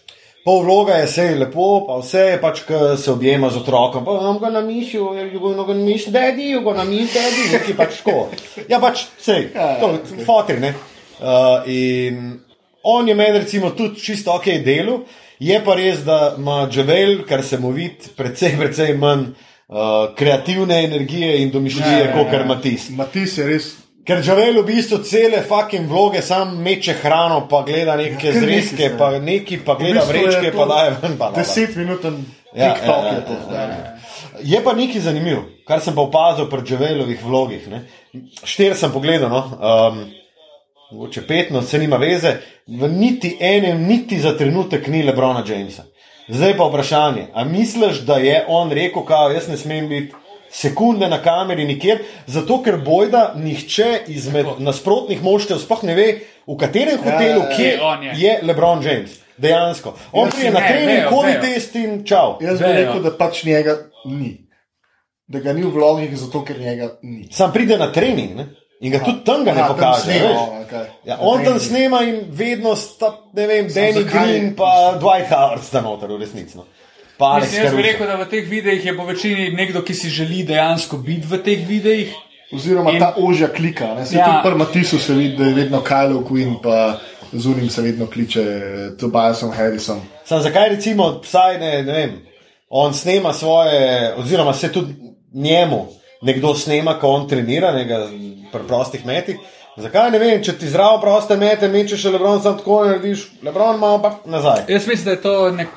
Pol vloga je vse lepo, pa vse je pač, ko se objema z otrokom. Pa imam ga na mišju, you gonna gonna miss daddy, you gonna miss daddy, nekaj pač tako. Ja, pač vse, to fotri, ne. Uh, in on je meni recimo tudi čisto ok delu, je pa res, da ima Javel, kar se mu vidi, precej, precej manj uh, kreativne energije in domišljije, Ja, ja, kot ja. kar Matis. Matis je res. Ker Javel v bistvu cele fucking vloge sam meče hrano, pa gleda neke Ja, zrezke, se. pa neki, pa v gleda bistvu je vrečke, to pa daje ven. Pa. Deset minuten Ja, TikTok ja, je to ja, zdaj. ja, ja. Je pa nekaj zanimivo, kar sem pa opazil pri Javelovih vlogih. ne. Štiri sem pogledal, no. um, mogoče pet, no, se nima veze, v niti enem, niti za trenutek ni Lebrona Jamesa. Zdaj pa vprašanje, a misliš, da je on rekel, kao, jaz ne smem biti sekunde na kameri nikjer, zato ker bojda nihče izmed nasprotnih moštev sploh ne ve, v katerem hotelu, ja, kje on je. je Lebron James. Dejansko. On si na trening, vejo. test in čau. Jaz bi rekel, da pač njega ni. Da ga ni v vlogih, zato ker njega ni. Sam pride na trening ne? In ga tudi tam ga ne Aha, tam pokaže. snema, veš. on, okej. Ja, on tam snema in vedno sta, ne vem, Danny Green pa Dwight Howard sta noter, v resnici. No. Mislim, jaz bi rekel, da v teh videih je po večini nekdo, ki si želi dejansko biti v teh videih. Oziroma In- ta ožja klika. Ne? Se Ja. tudi pri Matisu se vidi, da je vedno Kyle Quinn, pa z unim se vedno kliče Tobiasom Harrisom. Sam zakaj recimo, vsaj ne, ne vem, on snema svoje, oziroma se tudi njemu nekdo snema, ko on trenira, nekaj pri prostih metih. Zakaj ne vem, če ti zdravo proste mete, mečeš Lebron, sam tako narediš, Lebron malo pa nazaj. Jaz mislim, da je to nek,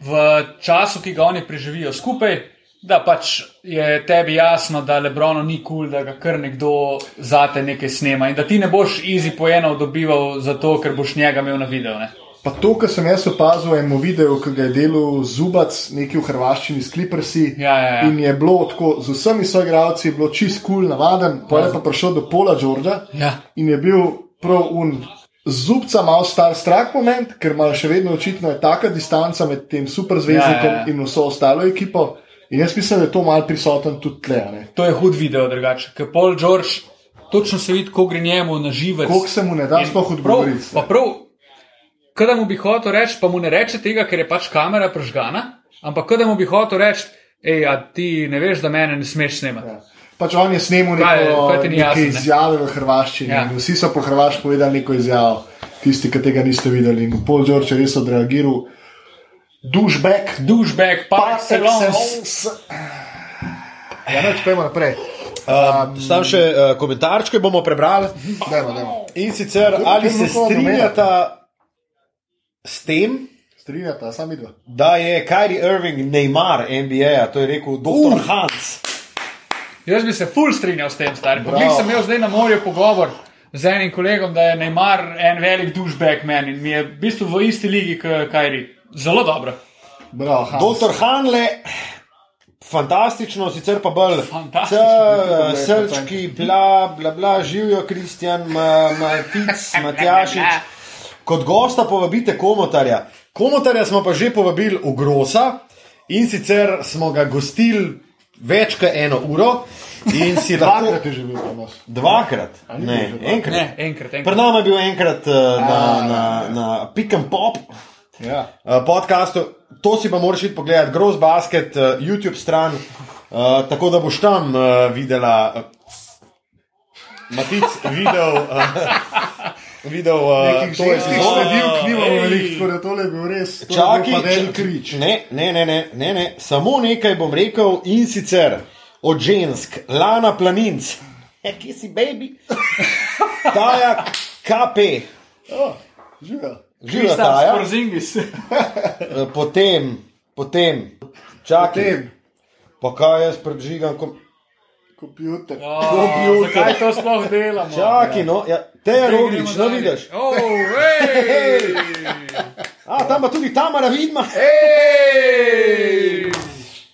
v času, ki ga oni preživijo skupaj, da pač je tebi jasno, da Lebrono ni kul, cool, da ga kar nekdo zate nekaj snema in da ti ne boš easy poenov dobival zato, ker boš njega imel na video. Ne? Pa to, kar sem jaz opazil, je video, ki ga je delal Zubac, neki v Hrvaščini s Clippersi. Ja, ja, ja. In je bilo tako, z vsemi soigralci je bilo čist kul, cool, navaden, pa je pa prišel do Pola Georgea Ja. in je bil prav un. Zubca malo star strah moment, ker ima še vedno očitno je taka distanca med tem superzvezdnikom Ja, ja, ja. in vso ostalo ekipo. In jaz mislim, da je to malo prisoten tudi tle. ne. To je hud video, drugače. Ker Paul George, točno se vidi, ko gre njemu na živec. Koliko se mu ne da sploh odgovoriti. Pa prav, kada mu bi hotel reči, pa mu ne reče tega, ker je pač kamera prežgana, ampak kada mu bi hotel reči, hej, a ti ne veš, da mene ne smeš snemati. Ja. Pač on je snemal Kaj- neko, kaj ni neke jasno, ne? izjave v Hrvaščini. Ja. Vsi so po Hrvaško povedali neko izjavo, tisti, ki tega niste videli. In Paul George je res odreagiral. Dušbek, Douchebag, pa excellence. excellence. Ja, neč pojmo naprej. Um, Sam še uh, komentarčke bomo prebrali. Dajmo, dajmo. In sicer, ali se strinjata s tem, Strinjata, sami dva. da je Kyrie Irving Neymar NBA, to je rekel dr. Uh. Hans. Jaz bi se full strinjal s tem. Bravo. Poglej, sem imel zdaj na morju pogovor z enim kolegom, da je Neymar en velik douchebag man in mi je v bistvu v isti ligi kot Kairi. Zelo dobro. Bravo, Hans. Dr. Hanle, fantastično, sicer pa bolj Fantastično. Srčki, bla, bla, bla, živijo Kristjan, Ma- Matic, [laughs] Matjašič. Kot gosta povabite komotarja. Komotarja smo pa že povabili v Grosa in sicer smo ga gostili več kot eno uro. In si [laughs] lahko Dvakrat je že bil pri nas. dvakrat, ne, enkrat. Ne, enkrat, Pred enkrat. nami je bil enkrat uh, na, A, na, na Pick and Pop Ja. uh, podkastu. To si pa moraš iti pogledati, Gross Basket, uh, YouTube stran, uh, tako da boš tam uh, videla, uh, Matic, videl. Uh, Videl, uh, to je zelo- sledilk nimamo Ej. veliko, tako da tole je bil res. Čakaj, čakaj. krič. Ne, ne, ne, ne, ne, ne, samo nekaj bom rekel in sicer od žensk, Lana Planinc, [laughs] e, kje si, baby, [laughs] Taja KP, Oh, živijo. živa Kristaps Taja, Porzingis. [laughs] Eh, potem, potem, čakaj, Potem, pa kaj jaz predžigam, kom... kompjuter. Oh, zakaj to sploh delamo? čakaj, no, ja, te je roglič, no vidiš. Oh, hej! [laughs] A, tam pa tudi Tamara vidma. Hej!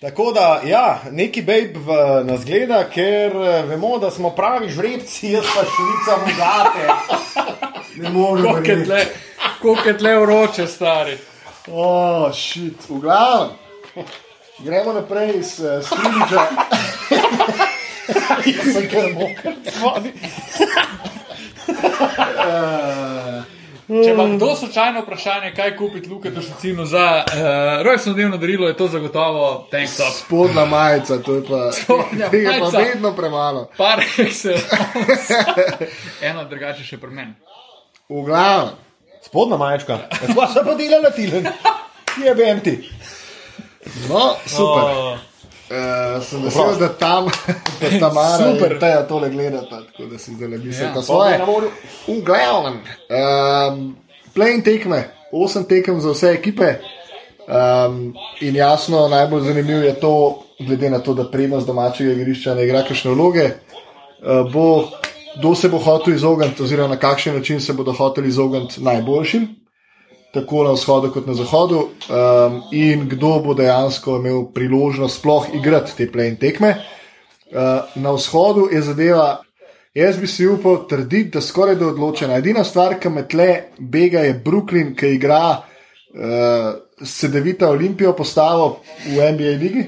Tako da, ja, neki babe v, nas gleda, ker eh, vemo, da smo pravi žrebci, jaz pa švica bogate. [laughs] Ne morem Koliko je tle, vroče, stari. O, šit, v glavnem. Gremo naprej s uh, [laughs] Skriniča. Sem kar moker. Če pa kdo slučajno vprašanje, kaj kupiti Luka Dušicinu za uh, rojstno dnevno darilo, je to zagotovo tank top. Spodna majica, to je pa, Spodnja tega je pa majica. vedno premalo. Par excellence. Eno drugače še pri meni. V glavnem, Spodna majčka. Kva se pa delala tilen? Je BMT? no, super. Oh. Uh, sem vesel, da tam, [laughs] da tam Super. Teja tole gledata, tako da si zdaj le mislite Ja. ja. svoje. V glavnem, um, play tekme, osem tekem za vse ekipe. Um, in jasno, najbolj zanimivo je to, glede na to, da prednost domačega igrišča ne igra kakšne vloge, uh, bo, kdo se bo hotel izogniti, oziroma na kakšen način se bodo hoteli izogniti najboljšim, tako na vzhodu kot na zahodu, um, in kdo bo dejansko imel priložnost sploh igrati te play tekme. Uh, na vzhodu je zadeva. Jaz bi si upal trditi, da skoraj da je odločena. Edina stvar, ki me tle bega, je Brooklyn, ki igra uh, sedevita Olimpijo postavo v NBA ligi.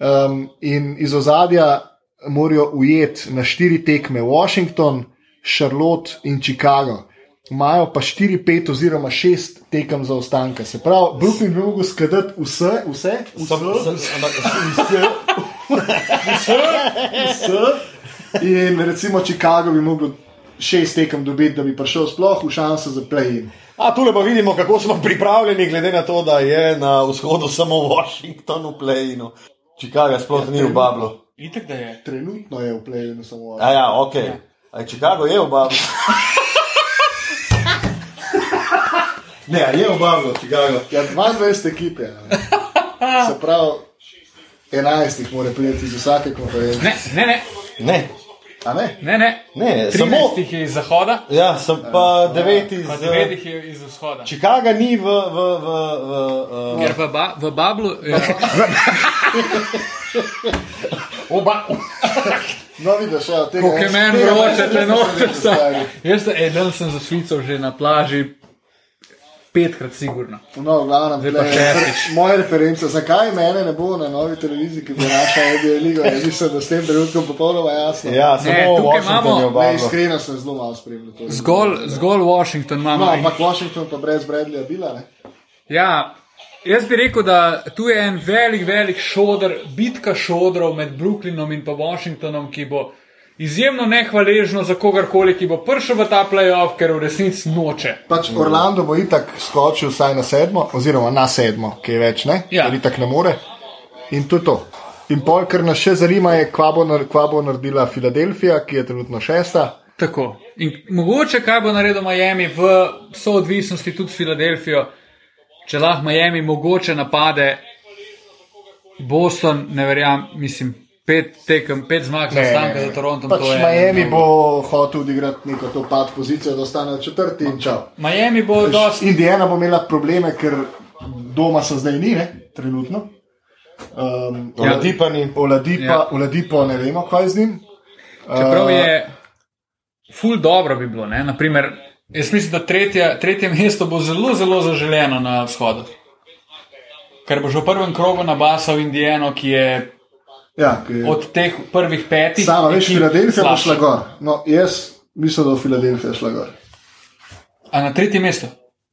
Um, in iz ozadja morajo ujeti na štiri tekme Washington, Charlotte in Chicago. Imajo pa 4, 5 oziroma 6 tekem za ostanke. Se pravi, Brooklyn bi lahko skladati vse, vse, vse, vse. In recimo Chicago bi mogel 6 tekem dobiti, da bi prišel sploh v šanso za play-in. A tule pa vidimo, kako smo pripravljeni, glede na to, da je na vzhodu samo Washington v play-inu. Chicago sploh ni v Bablu. Itek da je. Trenutno je v play-inu samo A ja, ok. A Chicago je v Bablu. Ne, je v Bablu, Chicago. Ja, 22 ekipe. ne. [laughs] Se pravi, 11 jih mora priti iz vsake konference. Ne, ne, ne, Ne, A ne? ne, ne. ne, 13 samo. jih je iz zahoda, Ja, sem pa devet iz. pa 9 jih je iz vzhoda. Chicago ni v. v, v, v uh, Ker v, ba, v Bablu. Ja. [laughs] Oba. [laughs] No, vidiš, ja, tega Kako je jaz- meni tega vroče, jaz če nisem nočeš. predstavljal. Jaz sem eden sem za Švico že na plaži petkrat sigurno. No, v glavnem, Zdaj pa tle, šestič. moje reference, zakaj mene ne bo na novi televiziji, ki bo naša NBA liga, jaz mislim, da s tem trenutkom popolnoma jasno. ja, samo Ne, imamo- Ne, iskreno sem zelo malo spremljal to. Zgolj, zgolj Washington imamo. No, ampak Washington pa brez Bradleya bila, ne? Ja, jaz bi rekel, da tu je en velik, velik šodr, bitka šodrov med Brooklynom in pa Washingtonom, ki bo izjemno nehvaležno za kogarkoli, ki bo prišel v ta playoff, ker v resnici noče. Pač Orlando bo itak skočil vsaj na sedmo, oziroma na sedmo, ki je več, ne? Ja. Ker itak ne more. In to je to. In pol, kar nas še zanima, je, kva bo, kva bo naredila Filadelfija, ki je trenutno šesta. Tako. In mogoče kaj bo naredil Miami v soodvisnosti tudi s Filadelfijo, če lahko Miami mogoče napade Boston, ne verjamem, mislim, pet tekem, pet zmag za stanka za Toronto. Pač to je- Miami bo hotel odigrati neko to pad pozicijo, da ostane četrti in čau. Miami bo dosti. Indiana bo imela probleme, ker doma so zdaj ni, ne? trenutno. Um, Ja. Oladipa ni. Oladipa, Ja. ja. Oladipo ne vemo, kaj z njim. Čeprav je ful dobro bi bilo, ne? Naprimer, jaz mislim, da tretje, tretje mesto bo zelo, zelo zaželeno na vzhodu. Ker bo že v prvem krogu nabasal Indijano, ki je Ja, je- od teh prvih petih. Sama veš, Filadelfija bo šla gor. No, jaz mislim, da bo Filadelfija šla gor. A na tretje mesto?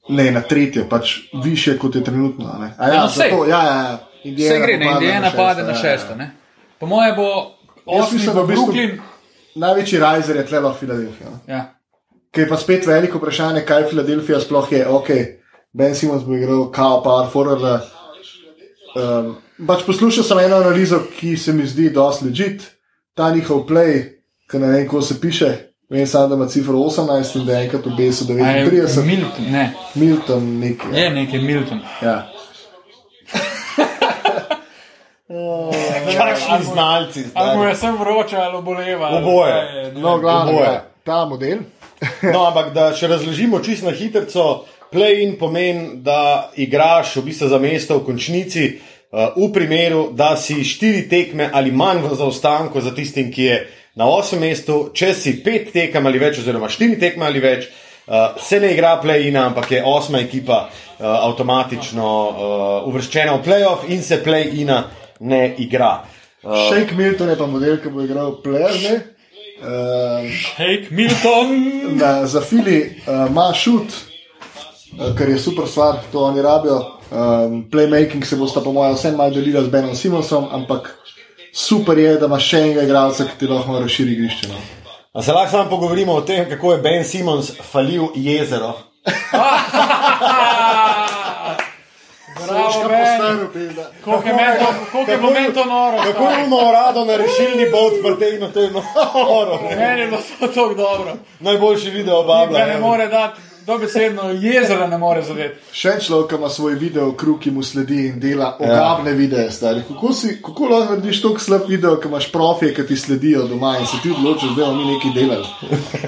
Ne, na tretje, pač više kot je trenutno. Ne? A ja, Ja, ja, sej. zato, ja, ja, ja. Indiana Vse gre, ne, Indijana pade na ja, šesto. ja. Ne? Po moje bo osmi mislim, bo v bistvu- Brooklyn. Največji riser je tle lahko Filadelfija. no. Ja. Ki je pa spet veliko vprašanje, kaj Filadelfija sploh je. Ok, Ben Simons bo igral kao power forward. Um, pač poslušal sem eno analizo, ki se mi zdi dosti legit, ta njihov play, ki ne vem, kako se piše. Vem samo, da ima cifro 18 in da je enkrat A je 39, Milton, ne, Milton nekaj. je nekaj Milton. Ja. [laughs] Kakšni znalci Ali mu je sem vroče ali oboleva. Oboje. No, glavno, oboje. ja, ta model. [laughs] No, ampak da še razložimo čisto na hitro. Play-in pomeni, da igraš v bistvu za mesto v končnici, v primeru, da si štiri tekme ali manj v zaostanku za tistim, ki je na osmem mestu, če si pet tekem ali več, oziroma štiri tekme ali več, uh, se ne igra play-ina, ampak je osma ekipa uh, avtomatično uh, uvrščena v playoff in se play-ina ne igra. Uh, Shake Milton je pa model, ki bo igral player. Uh, Shake Milton. na, za Fili uh, ima šut, eh, kar je super stvar, to oni rabijo. Um, playmaking se bosta, po mojem, vsem malo delila z Benom Simonsom, ampak super je, da imaš še enega igralca, ki ti lahko razširi igrišče. No. A se lahko samo pogovorimo o tem, kako je Ben Simons falil jezero. Koliko je meni to- koliko je meni to noro. Kako je imel rado na rešilni bot vrtegnil, to je noro. Meni je bilo to tako dobro. Najboljši video babla. ne more dati, dobesedno jezera ne more zadeti. Še en človek ima svoj video, krug, ki mu sledi in dela ogabne ja. videe. Stari. Kako, si, kako lahko narediš tako slab video, ki imaš profije, ki ti sledijo doma in se ti odločiš, da bomo mi nekaj delali.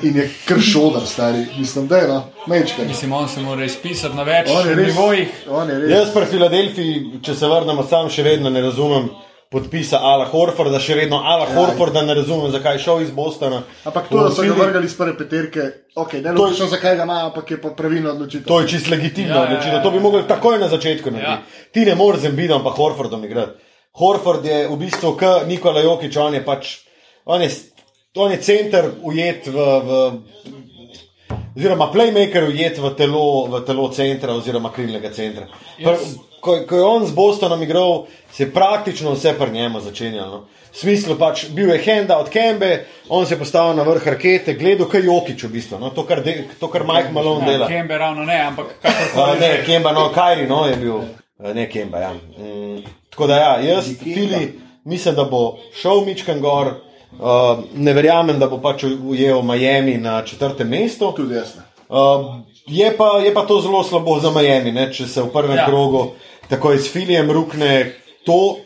In je kršodar, stari. Mislim, da je no, mečkaj. Mislim, on se mora izpisati na več nivojih. on je res. Jaz pri Filadelfiji, če se vrnemo sam, še vedno ne razumem podpisa Ala Horforda, še vedno Ala Ja. Horforda ne razumem, zakaj je šel iz Bostona. Ampak to, da so ga vrgali iz prve peterke, ok, ne To je- logično, zakaj ga ima, ampak je pa pravilno odločitev. To je čisto legitimno Ja, ja, odločitev. ja. To bi mogli takoj na začetku narediti. Ja. Ti ne moreš z Embidom pa Horfordom igrati. Horford je v bistvu k Nikola Jokič, on je pač, on je, on je center ujet v, v oziroma playmaker ujet v telo, v telo centra oziroma krilnega centra. Pr, ko, ko je on z Bostonom igral, se je praktično vse pri njemu začenjalo. No. V smislu pač bil je Henda od Kembe, on se je postavil na vrh rakete, gledal kaj Jokič v bistvu, no, to kar, de, to, kar Mike Malone dela. Ja, Kembe ravno ne, ampak kakorkoli. ne. Kemba, no, Kajri, no, je bil, A, ne Kemba, ja. Mm, tako da, ja, jaz, Fili, mislim, da bo šel Mičkan gor, uh, ne verjamem, da bo pač ujel Miami na četrtem mestu. Tudi jaz. ne. Uh, je, pa, je pa to zelo slabo za Miami, ne, če se v prvem Ja. ja. Krogu takoj s Filijem rukne. To,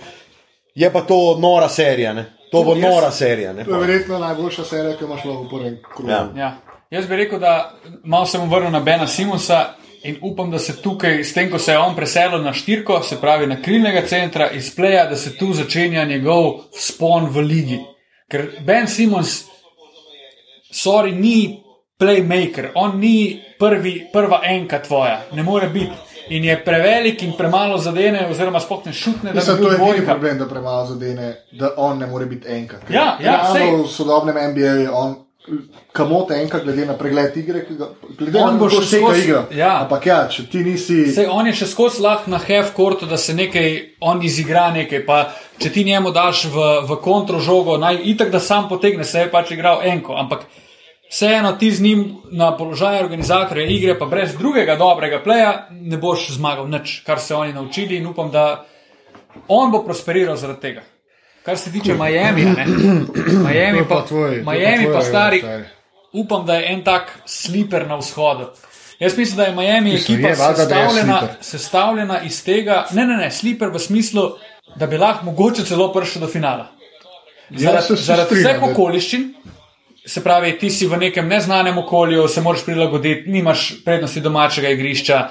je pa to nora serija, ne. To bo Jaz- nora serija. Ne, To je verjetno najboljša serija, ki imaš lahko v prvem krogu. Ja. Ja. Jaz bi rekel, da malo se bom vrnil na Bena Simonsa in upam, da se tukaj, s tem, ko se je on preselil na štirko, se pravi na krilnega centra iz pleja, da se tu začenja njegov spon v ligi. Ker Ben Simons, sorry, ni playmaker, on ni prvi, prva enka tvoja, ne more biti. In je prevelik in premalo zadene, oziroma sploh ne šutne, da Mislim, bi to bil je edini dvojka. problem, da premalo zadene, da on ne more biti enka. Ker Ja, ja, realno sej. v sodobnem NBA je on kamote enka, glede na pregled igre, glede On na to, še se skozi- igra. ja. Ampak ja, če ti nisi. Sej on je še skozi lahko na half-courtu, da se nekaj, on izigra nekaj. Pa če ti njemu daš v, v kontro žogo, naj itak da sam potegne, se je pač igral enko. Ampak vseeno ti z njim na položaju organizatorja igre, pa brez drugega dobrega pleja, ne boš zmagal nič, kar se oni naučili in upam, da on bo prosperiral zaradi tega. Kar se tiče Miami, ne? Miami pa, Miami pa stari, upam, da je en tak sliper na vzhodu. Jaz mislim, da je Miami Mislim, ekipa je, sestavljena, sestavljena iz tega, ne, ne, ne, sliper v smislu, da bi lahko mogoče celo prišel do finala. Zaradi, se zaradi strinjam, vseh okoliščin, se pravi, ti si v nekem neznanem okolju, se moraš prilagoditi, nimaš prednosti domačega igrišča.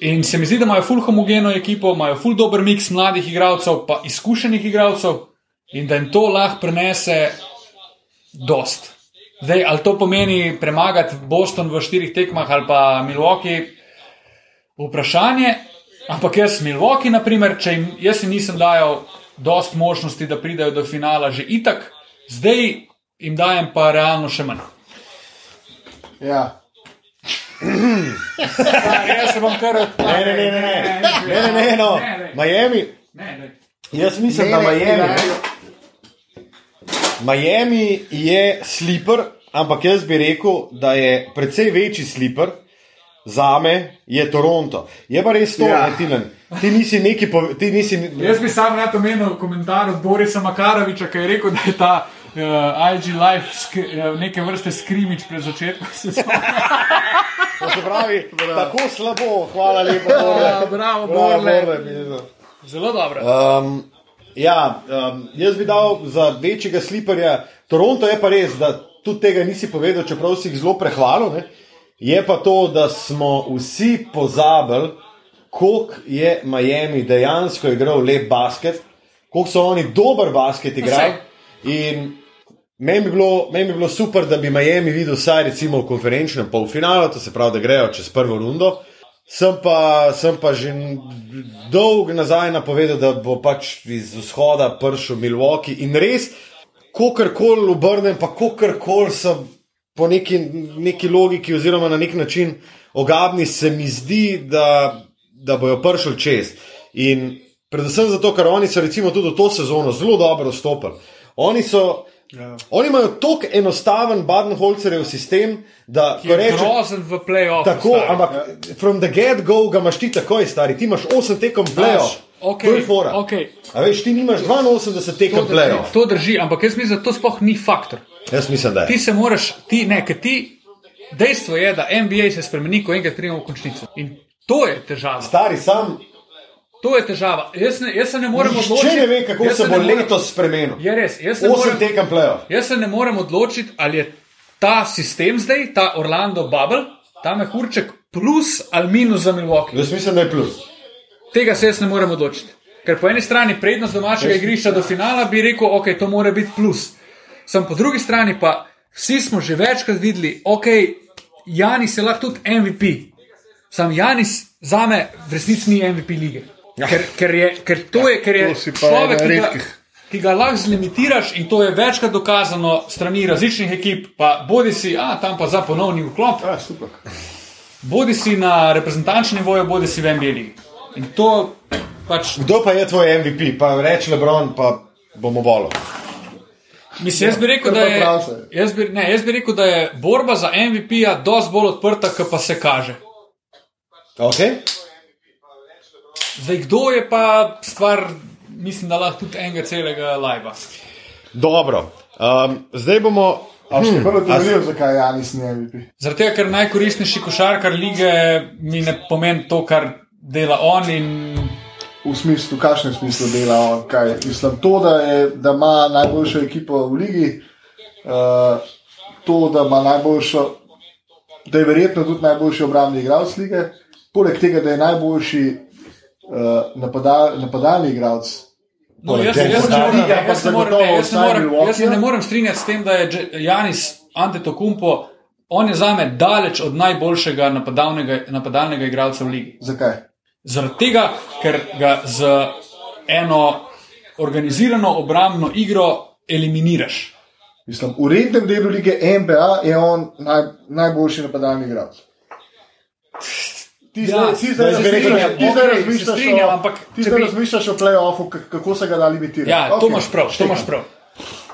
In se mi zdi, da imajo ful homogeno ekipo, imajo ful dober miks mladih igralcev, pa izkušenih igralcev, in da jim to lahko prenese dost. Zdaj, ali to pomeni premagati Boston v štirih tekmah ali pa Milwaukee, vprašanje. Ampak jaz, Milwaukee, naprimer, če jim, jaz jim nisem dajal dost možnosti, da pridejo do finala že itak, zdaj jim dajem pa realno še manj. Ja. ja, jaz se bom kar odpravil. Ne, ne, ne, ne, ne, ne, ne, no. Miami. Jaz mislim, da Miami. Miami je sliper, ampak jaz bi rekel, da je precej večji sliper. Za me je Toronto. Je pa res to, ja. Tilan. Ti nisi neki. Ti nisi... Jaz bi sam rad omenil komentar od Borisa Makaroviča, ki je rekel, da je ta uh, IG Life skri, uh, neke vrste skrimič pred začetkom sezone. Se pravi, [laughs] tako slabo, hvala lepa. [laughs] Borle. Bravo, Bravo, Borle. Borle, Zelo dobro. Um, ja, um, jaz bi dal za večjega sliperja. Toronto je pa res, da tudi tega nisi povedal, čeprav si jih zelo prehvalil. Ne? Je pa to, da smo vsi pozabili, koliko je Miami dejansko igral lep basket, koliko so oni dober basket igrali. In meni bi, bilo, meni bi bilo super, da bi Miami videl vsaj recimo v konferenčnem polfinalu, to se pravi, da grejo čez prvo rundo. Sem pa, sem pa že dolgo nazaj napovedal, da bo pač iz vzhoda prišel Milwaukee in res, kakorkoli obrnem, pa kakorkoli sem po neki, neki logiki, oziroma na nek način ogabni, se mi zdi, da, da bojo prišli čez. In predvsem zato, ker oni so recimo tudi v to sezono zelo dobro vstopili. Oni so. Ja. Oni imajo tako enostaven Baden-Holzerjev sistem, da je rečeš, grozen v playoff. Tako, ampak from the get-go ga imaš ti takoj, stari. Ti imaš 8 tekem playoff. Ok, to je fora. ok. A veš, ti nimaš 82 tekem playoff. To drži, ampak jaz mislim, da to sploh ni faktor. Jaz mislim, da je. Ti se moraš, ti ne, ker ti. Dejstvo je, da NBA se spremeni, ko enkrat pridemo v končnico. In to je težava. Stari sam, To je težava. Jaz, ne, jaz se ne morem nihče odločiti. ne ve, kako jaz se bo morem- letos spremenil. Je res. Jaz se, 8 morem, tekem jaz se ne morem odločiti, ali je ta sistem zdaj, ta Orlando Bubble, ta mehurček plus ali minus za Milwaukee. Jaz mislim, da je plus. Tega se jaz ne morem odločiti. Ker po eni strani prednost domačega igrišča do finala bi rekel, ok, to mora biti plus. Sam po drugi strani pa vsi smo že večkrat videli, ok, Janis je lahko tudi MVP. Sam Janis za me v resnici ni MVP lige. Ker, ker, je, ker to je, ker je to si pa človek, ki ga, ki ga lahko zlimitiraš in to je večkrat dokazano strani različnih ekip, pa bodi si, a tam pa za ponovni vklop, Ja, super. bodi si na reprezentančnem nivoju, bodi si v ligi. In to pač Kdo pa je tvoj MVP? Pa reče Lebron, pa bomo bolo. Mislim, jaz bi rekel, da je, jaz bi, ne, jaz bi rekel, da je borba za MVP-ja dosti bolj odprta, kot pa se kaže. Okay? Zdaj, kdo je pa stvar, mislim, da lahko tudi enega celega live. Dobro. Um, zdaj bomo. A še Hmm, prvo teorijo, zakaj Janis ni MVP? Zaradi tega, ker najkoristnejši košarkar lige mi ne pomeni to, kar dela on. In V smislu, kakšnem smislu dela on? Kaj? Mislim, to, da, je, da ima najboljšo ekipo v ligi, uh, to, da ima najboljšo, da je verjetno tudi najboljši obrambni igralec lige, poleg tega, da je najboljši uh, napada, napadalni igralec. no, jaz, jaz, jaz, jaz, ampak jaz, se moram, ne, jaz, se moram, jaz se ne morem strinjati s tem, da je Janis Antetokumpo, on je za me daleč od najboljšega napadalnega, napadalnega igralca v ligi. Zakaj? Zaradi tega, ker ga z eno organizirano obrambno igro eliminiraš. Mislim, v rednem delu lige NBA je on naj, najboljši napadalni igralec. Ti Ja, zdaj, ti zdaj, razmišljaš- ti zdaj razmišljaš strinjam, o- ampak ti zdaj bi- razmišljaš o playoffu, kako se ga da limitirati. Ja, to Okej, imaš prav, to imaš prav.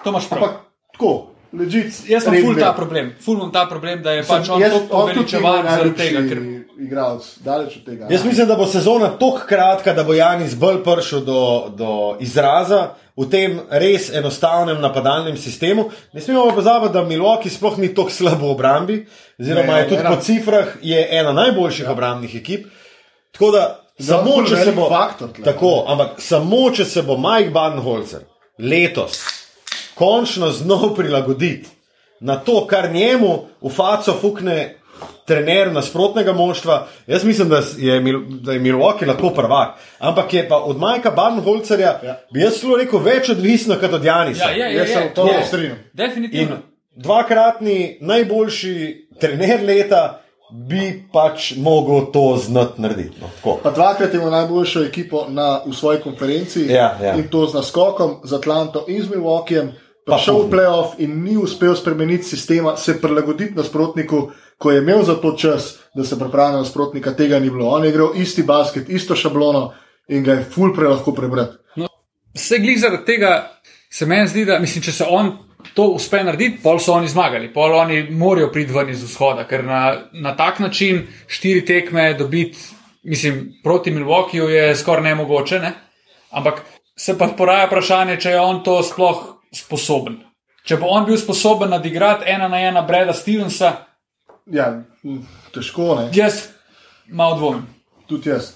To imaš prav. Ampak tako, legit. Jaz imam reden ful del. ta problem, ful imam ta problem, da je pač on tako poveličevan zaradi tega. Ker... Igralec, daleč od tega. Jaz mislim, da bo sezona tako kratka, da bo Janis bolj prišel do, do izraza v tem res enostavnem napadalnem sistemu. Ne smemo pa pozabiti, da Milwaukee sploh ni tako slab v obrambi, oziroma Ne, je tudi ena- po cifrah je ena najboljših ja. obrambnih ekip. Tako da samo ful če se bo. faktor tle. Tako, ampak samo če se bo Mike Badenholzer letos končno znov prilagoditi na to, kar njemu v faco fukne trener nasprotnega moštva. Jaz mislim, da je, Mil- da je Milwaukee lahko prvak. Ampak je pa od Majka Badenholzerja, ja. bi jaz celo rekel, več odvisno kot od Janisa. Ja, je, je, Jaz se je, v to je. strinjam. In Definitivno. dvakratni najboljši trener leta bi pač mogel to znati narediti. No, tako. Pa dvakrat ima najboljšo ekipo na, v svoji konferenci Ja, ja. in to z naskokom z Atlanto in z Milwaukeeem. Pa Pa šel v playoff in ni uspel spremeniti sistema, se prilagoditi nasprotniku, ko je imel za to čas, da se pripravi na nasprotnika, tega ni bilo. On je igral isti basket, isto šablono in ga je ful pre lahko prebrati. Vse glih zaradi tega se meni zdi, da mislim, če se on to uspe narediti, pol so oni zmagali, pol oni morajo priti ven iz vzhoda, ker na, na tak način štiri tekme dobiti, mislim, proti Milwaukeeju je skoraj nemogoče, ne? ampak se pa poraja vprašanje, če je on to sploh sposoben. Če bo on bil sposoben nadigrati ena na ena Breda Stevensa, Ja, težko ne. jaz malo dvomim. Tudi jaz.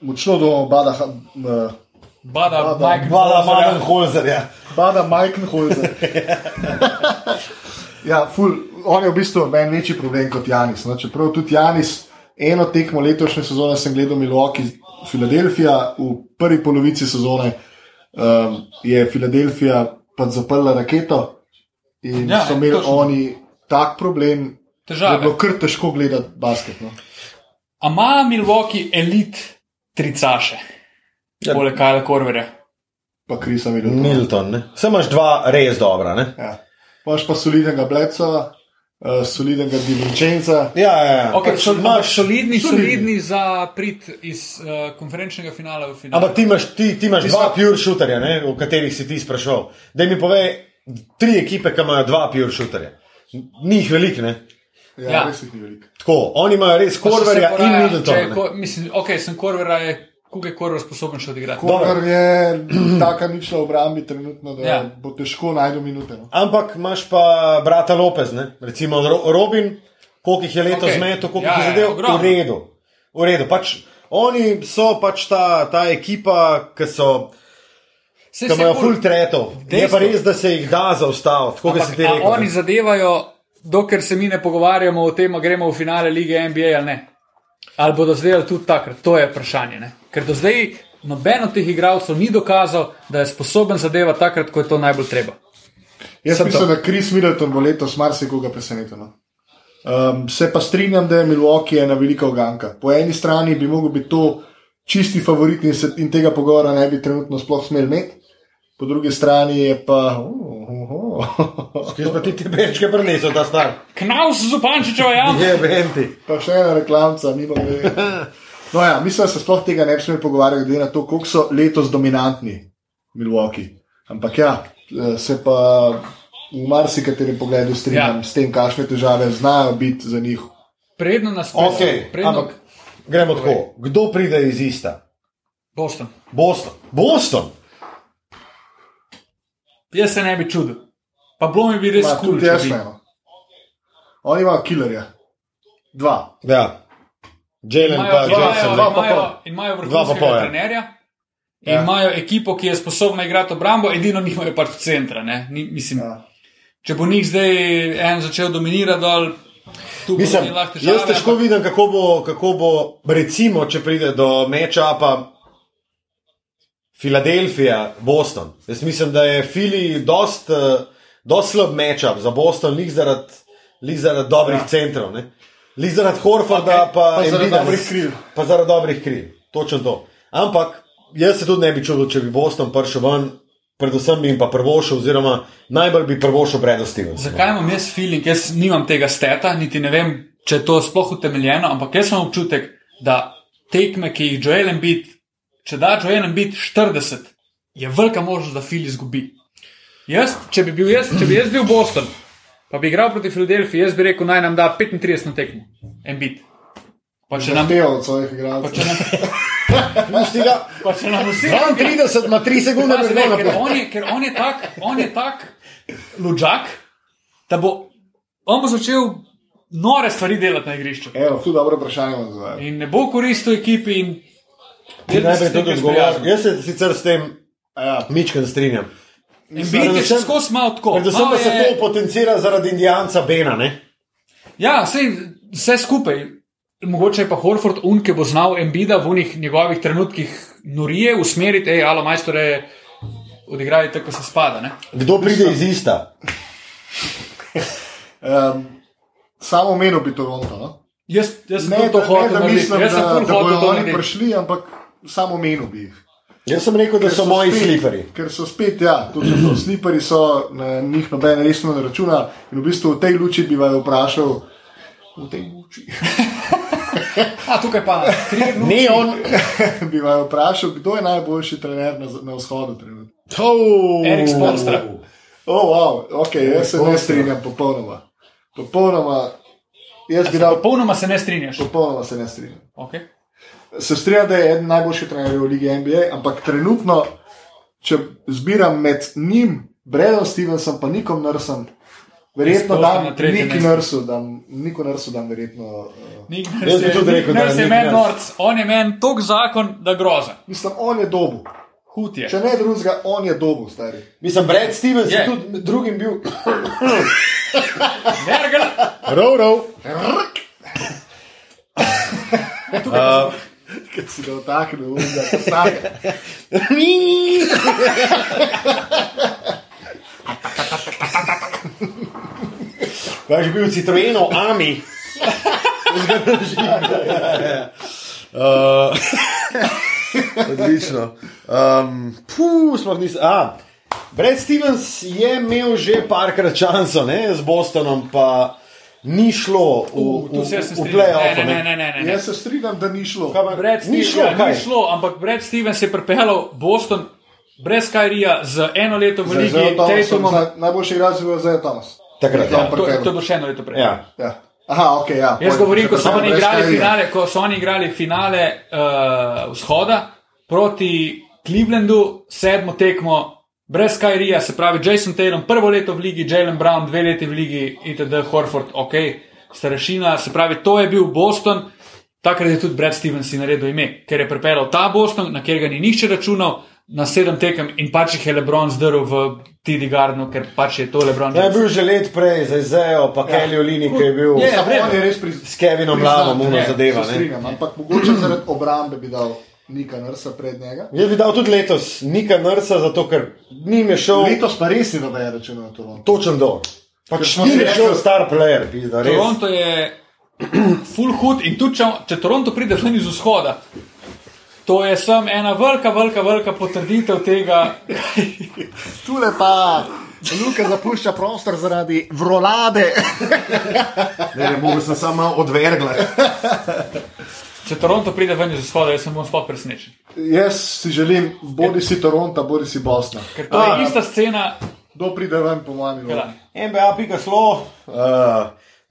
Močno do Bada, uh, Bada, Bada, Mike Hvala, Bowserja. Badenholzerja. Bada Majkenholzer. [laughs] ja, ful, on je v bistvu meni večji problem kot Janis. No? Čeprav tudi Janis, eno tekmo letošnje sezone sem gledal Milwaukee, Filadelfija, v prvi polovici sezone um, je Filadelfija pa zaprla raketo in Ja, so imeli točno. oni tak problem, da je Težave. bilo kar težko gledati basket. No? A ima Milwaukee elit tricaše, Ja. poleg Kajla Korverja? Pa Krisa videl. Milton, ne? Sem imaš dva res dobra, ne? Ja. Paš pa solidnega Blecova, uh, solidnega Divinčenca. Ja, ja, ja. Okay, Pač so, imaš- solidni, solidni. solidni za prid iz uh, konferenčnega finala v finale. Ampak ti imaš, ti, ti imaš dva pure shooterja, ne, o katerih si ti sprašval. Da mi povej, tri ekipe, ki imajo dva pure shooterja. Ni jih veliko, ne? Ja, Ja. res jih ni veliko. Tako, oni imajo res Korverja in Middletona. ne. ko- Mislim, ok, sem Korvera, je, koliko je Korver sposoben še odigrati. Kar je [clears throat] taka ničla v obrambi trenutno, da Ja. ja. bo težko najti minute. No. Ampak imaš pa brata Lopez, ne? recimo Ro- Robin, koliko jih je Okej. okay. metal, koliko Ja, jih je ja, zadev, ogromno. v redu. V redu. Pač, oni so pač ta, ta ekipa, ki so. Ki se imajo full tretov. Je Dejstvo. pa res, da se jih da zaustaviti, tako kot si ti a rekel. oni ne. zadevajo, dokler se mi ne pogovarjamo o tem, a gremo v finale lige NBA ali ne. Ali bodo zadevali tudi takrat, to je vprašanje. Ne? Ker do zdaj noben od teh igralcev ni dokazal, da je sposoben zadevati takrat, ko je to najbolj treba. Jaz Sem mislim, to. da Kris Middleton bo letos marsikoga presenetil. No. Um, se pa strinjam, da je Milwaukee ena velika oganka. Po eni strani bi mogel biti to čisti favorit in, se, in tega pogovora ne bi trenutno sploh smel imeti, po drugi strani je pa. Oh. [laughs] Kje pa ti te bečke prinesel, ta star? Knaus Zupančičeva, ja. Je, venti. Pa še ena reklamca, mimo grede. [laughs] No, ja, mislim, da se sploh tega ne bi smeli pogovarjati, glede na to, koliko so letos dominantni Milwaukee. Ampak ja, eh, se pa v marsikaterem pogledu strinjam Ja. ja. s tem, kakšne težave znajo biti za njih. Predno nas Okay, predno ampak gremo tako. Kdo pride iz ista? Boston. Boston. Boston. Jaz se ne bi čudil. Pa bilo mi bi res Ma, kul, tudi če jaz bi. ne. no. Oni imajo killerja. Dva. Ja. Jalen Imajo, pa imajo, Jackson. dva pa imajo, pol. imajo Dva pa vrhunskega pol, ja. trenerja. In Ja. imajo ekipo, ki je sposobna igrati obrambo, edino nimajo pač centra. ne. Ni, mislim, Ja. Če bo njih zdaj en začel dominirati dol, tu Mislim, bodo lahko težave. jaz težko vidim, kako bo, kako bo, recimo, če pride do mečapa Filadelfija, Boston. Jaz mislim, da je Fili dost, eh, dost slab mečap za Boston, lih zaradi zaradi dobrih ja. centrov. Ne? Lih zaradi Horforda, okay. pa, Pa zaradi dobrih kril. Pa zaradi dobrih kril. Točno to. Ampak jaz se tudi ne bi čudil, če bi Boston prišel ven, predvsem bi jim pa prvošil, oziroma najbolj bi prvošil predostil. Zakaj imam jaz feeling, jaz nimam tega steta, niti ne vem, če je to sploh utemeljeno, ampak jaz imam občutek, da tekme, ki jih Joel Embiid, če da Joel Embiid 40, je velika možnost, da Fili izgubi. Jaz, če bi bil jaz, če bi jaz bil Boston, pa bi igral proti Filadelfiji, jaz bi rekel, naj nam da 35 na tekmo. Embiid. Pa če nam, Zahteval od svojih igralcev. pa če nam [laughs] vsi 32 ima 3 sekunde, da ne, naprej. on je, ker on je tak, on je tak luđak, da bo, on bo začel nore stvari delati na igrišču. Evo, tu dobro vprašanje vam zdaj. In ne bo koristil ekipi. In najprej tudi odgovoriš. Jaz se sicer s tem Ja, Mičken strinjam. In biti Predvsem- skozi malo tako. Predvsem pa se je- to potencira zaradi Indijanca Bena. Ne? Ja, sej, vse skupaj. Mogoče je pa Horford un, ki bo znal Embida v unih njegovih trenutkih norije usmeriti, ej, alo majstore, odigraj tako, kot se spada. Ne? Kdo pride iz ista? [laughs] um, samo menil bi Toronto. No? Jaz, jaz Ne, to da, ne, hotel da narediti. mislim, Jaz da, da hotel bodo to oni prišli, ampak samo menil bi jih. Jaz sem rekel, da Ker so moji spet- sliperi. Ker so spet, ja, tudi to. Sliperi so, na njih noben resno ne računa. In v bistvu v tej luči bi vaju vprašal, v tej luči, [laughs] A, tukaj pa Ne, on. [laughs] bi vaju vprašal, kdo je najboljši trener na, na vzhodu trenutno. Oh. Erik Spoelstra. O, oh, wow, ok, jaz se ne strinjam popolnoma. Popolnoma, jaz bi dal, Popolnoma se ne strinjaš. popolnoma se ne strinjam. Okay. Se strinjam, da je eden najboljših trenerjev v Ligi NBA, ampak trenutno, če zbiram med njim, Bredom Stevensom pa Nikom Nursom, verjetno dam mesto. Nursu, dam, Niku Nursu dam verjetno. Uh, Jaz bi tudi rekel, da je meni norc, on je meni tok zakon, da groza. mislim, on je dobu. Hud je. Če ne drugega, on je dobu, stari. Mislim, Brad Stevens je Je. tudi med drugim bil. Vergal, Rov, rov. Ker si ga vtaknil, unga, kasaka. Kaj je bil Citroenov Ami? Uh, [laughs] odlično. Um, puh, sploh nisem. A, Brad Stevens je imel že parkrat šanso ne, z Bostonom, pa ni šlo v, v, v strinjam. play-off. Ne, ne, ne, ne, ne, ne. Jaz se strinjam, da ni šlo. Brad Ni Stevens, šlo, ja, ni šlo, ampak Brad Stevens je pripeljal Boston brez Kyrija z eno leto v ligi Tatumom. Najboljši igralec je bil Zaya Thomas. Takrat, Ja, ja. To, to je bilo še eno leto prej. Ja. Ja. Aha, ok, ja. Jaz govorim, ko so oni igrali finale, ko so oni igrali finale uh, vzhoda proti Clevelandu, sedmo tekmo. Brez Kyrija, se pravi Jason Taylor, prvo leto v ligi, Jalen Brown, dve leti v ligi, itd. Horford, ok, starešina, se pravi, to je bil Boston, takrat je tudi Brad Stevens si naredil ime, ker je pripeljal ta Boston, na katerega ni nihče računal, na sedem tekem in pač jih je Lebron zdrl v Tidi Gardenu, ker pač je to Lebron. Ja, je bil že let prej za Izejo, pa ja. Kelly Olini, ki je bil Je, on je res pri, s Kevinom Lavom, uno ne, zadeva. se Ne? strinjam, Ampak mogoče zaradi obrambe bi dal Nika Nrsa pred njega. Jaz bi dal tudi letos Nika Nrsa, zato ker njim je šel Letos pa res ni noben računal na to. točen do. Pač Ker smo je rekli- šel star player, pizda, res. Toronto je [clears throat] full hood in tudi če, če Toronto pride ven iz vzhoda, to je sem ena velika, velika, velika potrditev tega. [laughs] Tule pa Luka zapušča prostor zaradi vrolade. Ne, ne, mogo sem samo odvergla. [laughs] Če Toronto pride ven iz vzhoda, jaz sem bom sploh presenečen. Jaz si želim, bodi si Toronto, bodi si Bosna. Ker to je ista scena. Kdo pride ven, po mojem Kaj da? mnenju? NBA.slo, uh,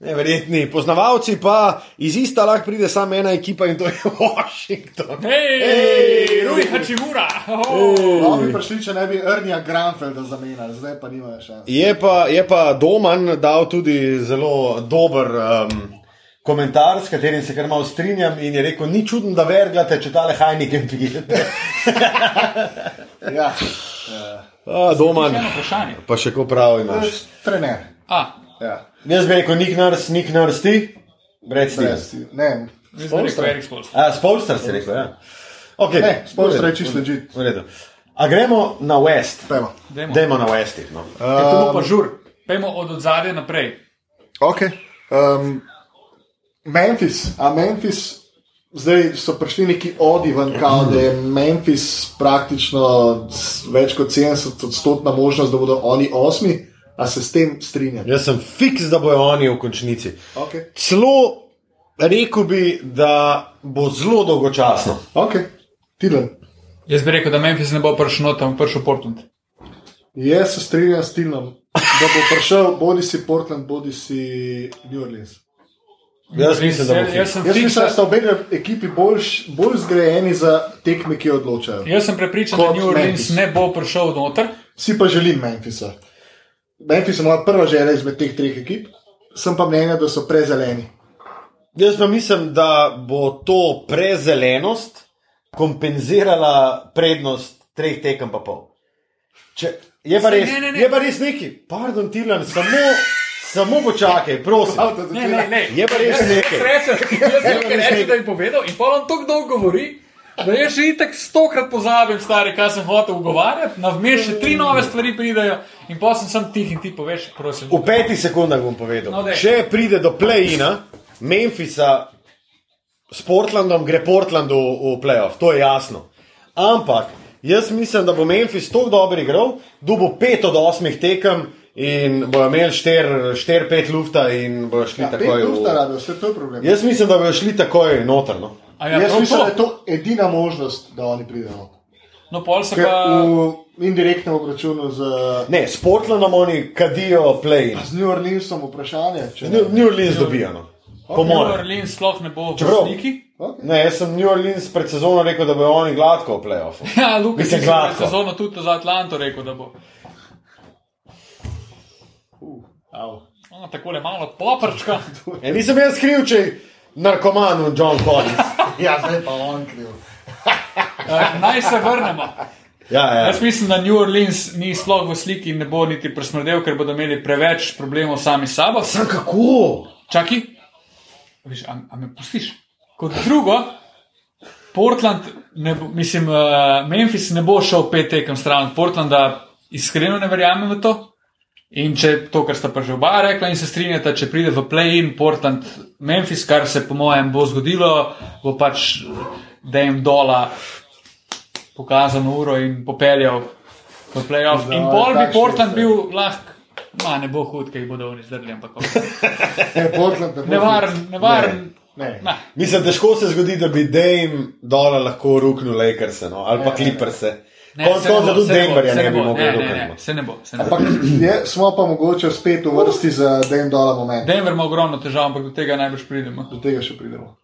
neverjetni poznavalci, pa iz ista lahko pride samo ena ekipa in to je [laughs] Washington. Hej, Rui Hačimura! Oh. Bi prišli, če ne bi Ernija Granfelda zamenjali, zdaj pa nimajo šans. Je pa, je pa Doman dal tudi zelo dober um, komentar, s katerim se kar malo strinjam in je rekel, ni čudno, da verjate, če tale Heineken pijete. [laughs] Ja. A, Še eno vprašanje. pa še ko prav imaš. Trener. A, Ja. Jaz bi rekel, nik nars, nik nars ti, Stevens. Brez- Ne, Spolster. A, Spolster si rekel, ja. Okay, Ne, Spoelstra je čisto redu. A gremo na West. Pejmo. Dajmo. Dajmo na Westih. No. Ker to bo pa žur. Pejmo od odzadja naprej. Ok. Um, Memphis, a Memphis, zdaj so prišli neki odi ven, kao, da je Memphis praktično več kot 70 odstotna možnost, da bodo oni osmi, a se s tem strinjate. Jaz sem fiks, da bojo oni v končnici. Okay. Celo rekel bi, da bo zelo dolgočasno. Ok, Tilen. Jaz bi rekel, da Memphis ne bo prišel tam, prišel Portland. Jaz se strinjam s Tilnom, da bo prišel bodi si Portland, bodi si New Orleans. Jaz mislim, da bo jaz, jaz sem Jaz mislim, da sta obe ekipi bolj, bolj zgrajeni za tekme, ki odločajo. jaz sem prepričan, da Kot New Orleans Memphis. ne bo prišel noter. Si pa želim Memphisa. Memphis je moja prva želja izmed teh treh ekip, sem pa mnenja, da so prezeleni. Jaz pa mislim, da bo to prezelenost kompenzirala prednost treh tekem pa pol. Če, je, pa res, ne, ne, ne. je pa res neki, pardon, Tilan, samo, samo počakaj, prosim. Ne, ne, ne. Je pa res nekaj. Srečen, jaz sem nekaj reči, da je povedal in pa on tako dolgo govori. Da jaz že itek stokrat pozabim, stari, kaj sem hotel ugovarjati, na vmes še tri nove stvari pridejo in pa sem sam tih in ti poveš, prosim. V petih sekundah bom povedal. No, daj. Če pride do play-ina, Memphisa s Portlandom, gre Portlandu v playoff, to je jasno. Ampak jaz mislim, da bo Memphis tako dobro igral, da bo pet od osmih tekem in bojo imeli 4-5 lufta in bojo šli Ja, takoj lufta v. rabijo, vse to je problem. Jaz mislim, da bojo šli takoj notrno. A ja, Jaz prav mislim, to. da je to edina možnost, da oni pridejo. No, pol se Ker pa. v indirektnem obračunu z, Ne, s Portlandom oni kadijo play-in. z New Orleansom vprašanje. če ne. New, New Orleans dobijo. No. Po New mojem. Orleans sploh ne bo v Čeprav- sliki. Okay. Ne, jaz sem New Orleans pred sezono rekel, da bojo oni gladko v play-offu. [laughs] Ja, Lukas Mislim, je pred gladko. sezono tudi za Atlanto rekel, da bo. Au. O, takole malo poprčka. Ja, [laughs] nisem jaz kriv, če je narkoman v John Collins. [laughs] Ja, zdaj pa on kriv. [laughs] Eh, Naj se vrnemo. Ja, ja. Jaz mislim, da New Orleans ni sploh v sliki in ne bo niti presmrdel, ker bodo imeli preveč problemov sami s sabo. Sam kako? Čakaj, Viš, a, a me pustiš? Kot drugo, Portland, ne bo, mislim, uh, Memphis ne bo šel pet tekem stran od Portlanda, iskreno ne verjamem v to. In če to, kar sta pa že oba rekla in se strinjata, če pride v play-in Portland, Memphis, kar se po mojem bo zgodilo, bo pač da jim dola pokazal uro in popeljal v play-off. In pol bi Portland bil lahko Ma, ne bo hud, kaj jih bodo oni zdrli, ampak. [laughs] Ne, Portland ne bo. nevaren, nevaren. Ne. Ne. Mislim, težko se zgodi, da bi Dame dole lahko ruknil Lakers no? ali pa Clippers. Ne, Konec koncev tudi se ne bo, Denverja ne bi ne, rukniti. ne, Se ne bo, se ne bo. Ampak je, smo pa mogoče spet v vrsti za Dame Dola moment. Denver ima ogromno težav, ampak do tega najbrž pridemo. Do tega še pridemo.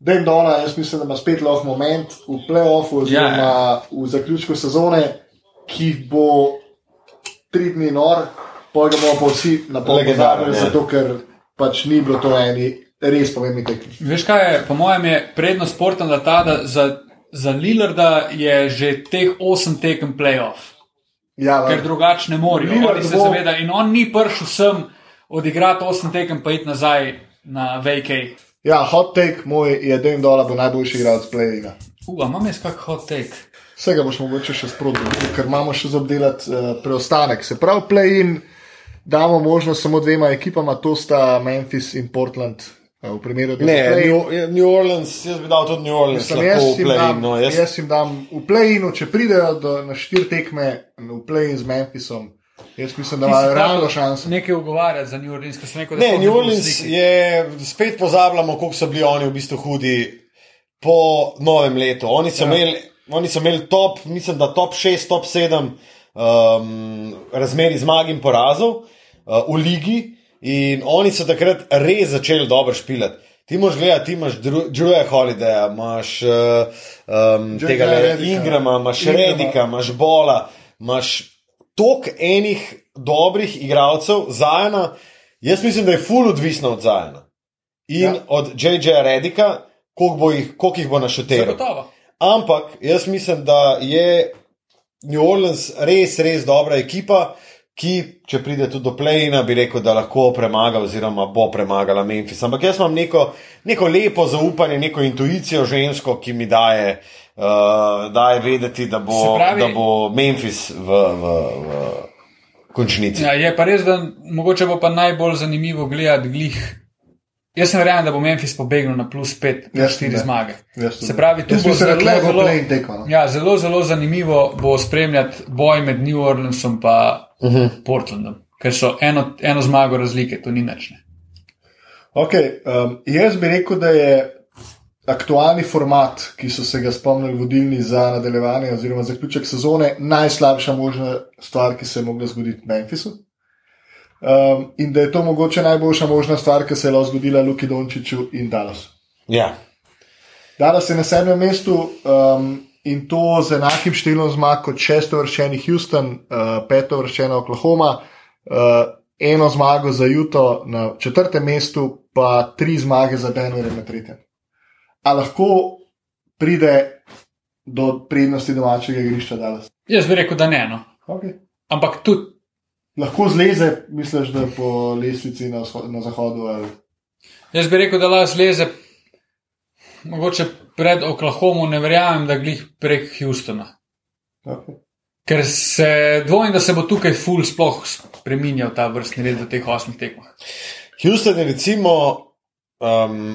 Dame Dola, jaz mislim, da ima spet lahko moment v playoffu, oziroma Ja, ja. v zaključku sezone, ki bo tri dni nor, pa ga bomo pa vsi na pol pozabili, ja. zato ker pač ni bilo to eni res pomembni tekmi. Veš kaj je, po mojem, je prednost Portlanda ta, da za, za Lillarda je že teh osem tekem playoff, Ja, ker drugače ne morejo. Lillard Oni se bo- zaveda in on ni prišel sem odigrati osem tekem, pa iti nazaj na VK. ja, hot take moj je Dame Dola bo najboljši igralec play-inga. Uf, imam jaz kak hot take. Vsega boš mogoče še sproti, ker imamo še za obdelati uh, preostanek. Se pravi, play-in damo možnost samo dvema ekipama, to sta Memphis in Portland. V primeru, da Ne, so play-in. New, New Orleans, jaz bi dal tudi New Orleans, Mislim, lahko jaz, jim play. dam, No, jaz... jaz, jim dam v play-inu, če pridejo do, na štiri tekme v play-in z Memphisom, jaz mislim, da imajo realno šanso. Nekaj ugovarjati za New Orleans, ker sem rekel, da ne, New Orleans je, spet pozabljamo, koliko so bili oni v bistvu hudi po novem letu. Oni so, ja. imeli, oni so imeli top, mislim, da top 6, top 7 um, razmeri zmag in porazov uh, v ligi. In oni so takrat res začeli dobro špilati. Ti moš gledati, ti imaš Druga Holidaya, imaš uh, um, J.J. tega Redicka. Ingrama, imaš Ingrama. Redika, imaš Bola, imaš toliko enih dobrih igralcev, Zajana. Jaz mislim, da je full odvisno od Zajana in Ja. od J.J. Redika, koliko, jih, koliko jih bo. Zagotovo. Ampak jaz mislim, da je New Orleans res, res dobra ekipa, ki, če pride tudi do play-ina, bi rekel, da lahko premaga, oziroma bo premagala Memphis. Ampak jaz imam neko, neko lepo zaupanje, neko intuicijo žensko, ki mi daje, uh, daje vedeti, da bo, Se pravi- da bo Memphis v, v, v končnici. Ja, je pa res, da mogoče bo pa najbolj zanimivo gledati glih. Jaz sem verjamem, da bo Memphis pobegnil na plus 5, plus Jaz 4 ne. zmage. Se pravi, tu Jaz bo zelo, zelo, tekma. No. ja, zelo, zelo zanimivo bo spremljati boj med New Orleansom in uh Mhm. -huh. Portlandom, ker so eno, eno zmago razlike, to ni nič. ne. Okay, um, jaz bi rekel, da je aktualni format, ki so se ga spomnili vodilni za nadaljevanje oziroma zaključek sezone, najslabša možna stvar, ki se je mogla zgoditi v Memphisu. Um, in da je to mogoče najboljša možna stvar, ki se je lahko zgodila Luki Dončiću in Dallasu. Ja. Dallas je na sedmem mestu um, in to z enakim številom zmag kot šesto vrščeni Houston, uh, peto vrščena Oklahoma, uh, eno zmago za Utah na četrtem mestu, pa tri zmage za Denver na tretjem. A lahko pride do prednosti domačega igrišča Dallas? Jaz bi rekel, da ne. No. Okay. Ampak tudi, Lahko zleze, misliš, da po lestvici na, na zahodu ali jaz bi rekel, da lahko zleze, mogoče pred Oklahomo, ne verjamem, da glih prek Houstona. okay. Ker se dvomim, da se bo tukaj full sploh spremenjal ta vrstni red v teh osmih tekmah. Houston je recimo um,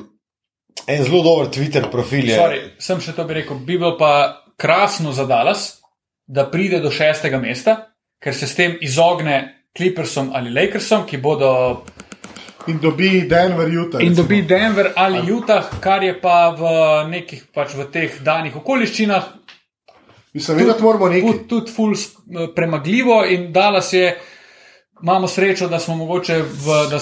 en zelo dober Twitter profil. Je. Sorry, sem še to bi rekel, bi bilo pa krasno za Dallas, da pride do šestega mesta, ker se s tem izogne Clippersom ali Lakersom, ki bodo In dobi Denver, Utah. in recimo. dobi Denver ali Utah, kar je pa v nekih pač v teh danih okoliščinah Mislim, vedeti moramo nekaj. tudi, tudi ful s- premagljivo in Dallas je. Imamo srečo, da smo mogoče v da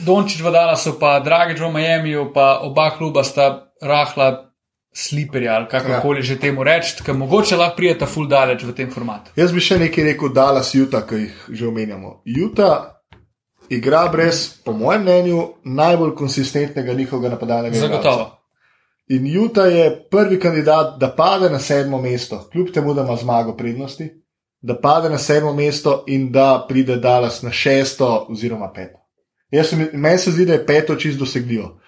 Dončić v Dallasu, pa Dragič v Miamiju, pa oba kluba sta rahla sliperja ali kakorkoli ja. že temu reči, ker mogoče lahko prijeta full daleč v tem formatu. Jaz bi še nekaj rekel, Dallas, Utah, ki jih že omenjamo. Utah igra brez, po mojem mnenju, najbolj konsistentnega njihovega napadalnega. Zagotovo. In Utah je prvi kandidat, da pade na sedmo mesto, kljub temu, da ima zmago prednosti, da pade na sedmo mesto in da pride Dallas na šesto oziroma peto. Jaz Meni se zdi, da je peto čist dosegljivo.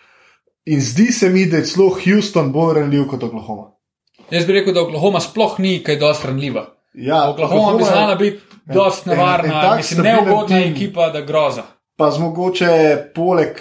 In zdi se mi, da je celo Houston bolj ranljiv kot Oklahoma. Jaz bi rekel, da Oklahoma sploh ni kaj dosti ranljiva. Ja, Oklahoma bi je- znala biti dosti en- en nevarna, tak mislim, neugodna ekipa, da groza. Pa z mogoče poleg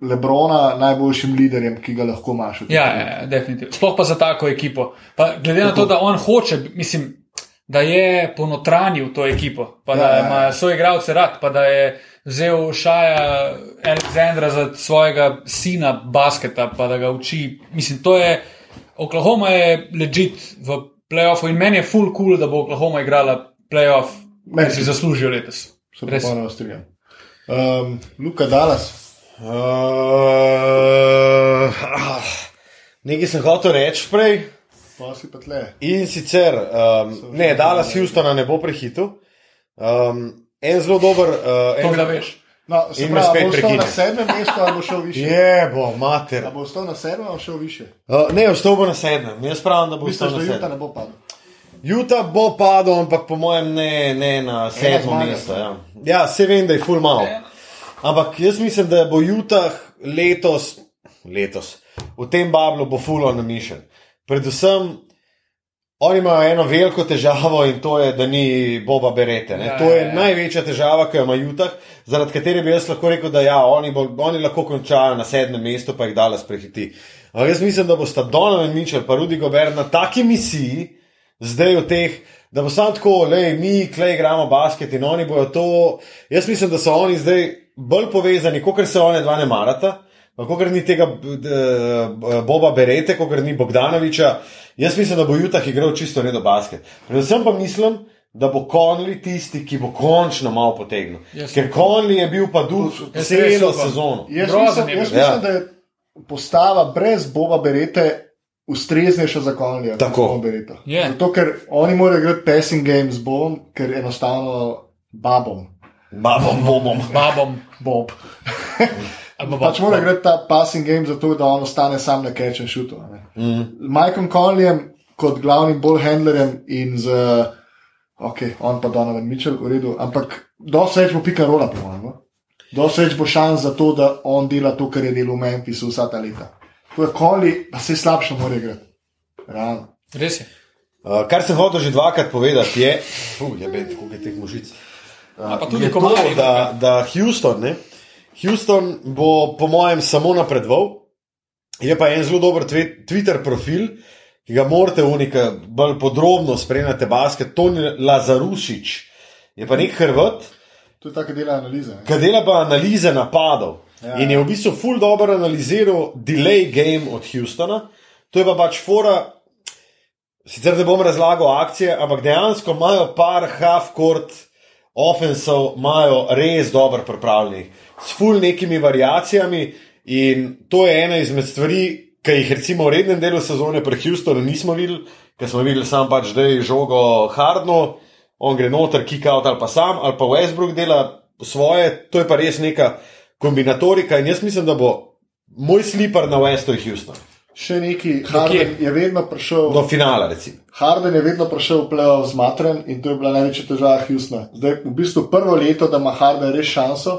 Lebrona najboljšim liderjem, ki ga lahko imaš. Ja, ja, ja, definitivno. Sploh pa za tako ekipo. Pa glede na to, da on hoče, mislim, da je ponotranil to ekipo, pa da Ja, ja, ja. ima svoje igralce rad, pa da je vzel Šaja Aleksandra za svojega sina basketa, pa da ga uči. Mislim, to je. Oklahoma je legit v playoffu in meni je full cool, da bo Oklahoma igrala playoff, ki si zaslužijo letos. Se Res. popolnoma strinjam. Um, Luka Dallas, Uh, ah, nekaj sem hotel reči prej. pa si pa tle. In sicer, um, ne, Dallas Houstona ne bo prehitil. Um, en zelo dober. Uh, To en, da veš. No, se In me pravi, spet bo ostal na sedmem mestu ali bo šel više? [laughs] je, bo, mater. A bo ostal na sedmem ali šel više? Uh, ne, ostal bo na sedmem. Jaz pravim, da bo ostal na da Juta sedmem. ne bo padel? Utah bo padel, ampak po mojem ne, ne na sedmo mesto. Ja. ja, se vem, da je full malo. Ampak jaz mislim, da bo Utah letos, letos v tem bablu bo full on namišljen. Predvsem oni imajo eno veliko težavo in to je, da ni Boba Berete. Ne? Ja, To je ja, ja. največja težava, ki jo ima Utah, zaradi katere bi jaz lahko rekel, da ja, oni, bo, oni lahko končajo na sedmem mestu, pa jih dala sprehiti. Ampak jaz mislim, da bo sta Donovan Mitchell in Rudy Gobert na taki misiji, zdaj v teh, da bo samo tako, le mi, klej, igramo basket in oni bojo to. Jaz mislim, da so oni zdaj bolj povezani, kot se one dva ne marata. Kot ni tega eh, Boba Berete, kot ni Bogdanoviča, jaz mislim, da bo Jutah igral čisto redo basket. Predvsem pa mislim, da bo Conley tisti, ki bo končno malo potegnil. Jaz Ker Conley je bil pa duh celo sezono. Jaz Grozen mislim, jaz mislim Ja. da je postava brez Boba Berete ustreznejša za Konlija. Tako. Je. Zato, ker oni morajo igrati passing game z Bobom, ker enostavno babom. Babom, bobom. Babom. Bob. [laughs] Pač mora igrati ta passing game zato, da on ostane sam na catch and shootu. a ne. Z Mikeom Conleyjem kot glavnim ball handlerjem in z, ok, on pa Donovan Mitchell, v redu, ampak dosti več bo pika rola, po mojem. no. Dosti več bo šans za to, da on dela to, kar je delal v Memphisu vsa ta leta. Conley, pa se slabše mora igrati. Realno. Res je. Uh, kar sem hotel že dvakrat povedati, je, uh, je bed, koliko je teh možic. A pa tudi je to, komarji. da, da Houston, ne? Houston bo, po mojem, samo napredoval. Je pa en zelo dober Twitter profil, ki ga morate unika bolj podrobno spremljati, basket, Toni Lazarušič. Je pa nek Hrvat, To je tako dela analize. ne. ki dela pa analize napadov. Ja. In je v bistvu full dobro analiziral delay game od Houstona. To je pa pač fora, sicer ne bom razlagal akcije, ampak dejansko imajo par half-court offensov, imajo res dobro pripravljenih, s full nekimi variacijami. In to je ena izmed stvari, ki jih recimo v rednem delu sezone pri Houstonu nismo videli, ker smo videli sam pač, da je žogo hardno, on gre noter, kick out ali pa sam, ali pa Westbrook dela svoje, to je pa res neka kombinatorika. In jaz mislim, da bo moj slipar na Westu je Houston. Še neki, Harden je vedno prišel. Do finala, recimo. Harden je vedno prišel v play-off zmatren in to je bila največja težava Houstona. Zdaj, v bistvu prvo leto, da ima Harden res šanso,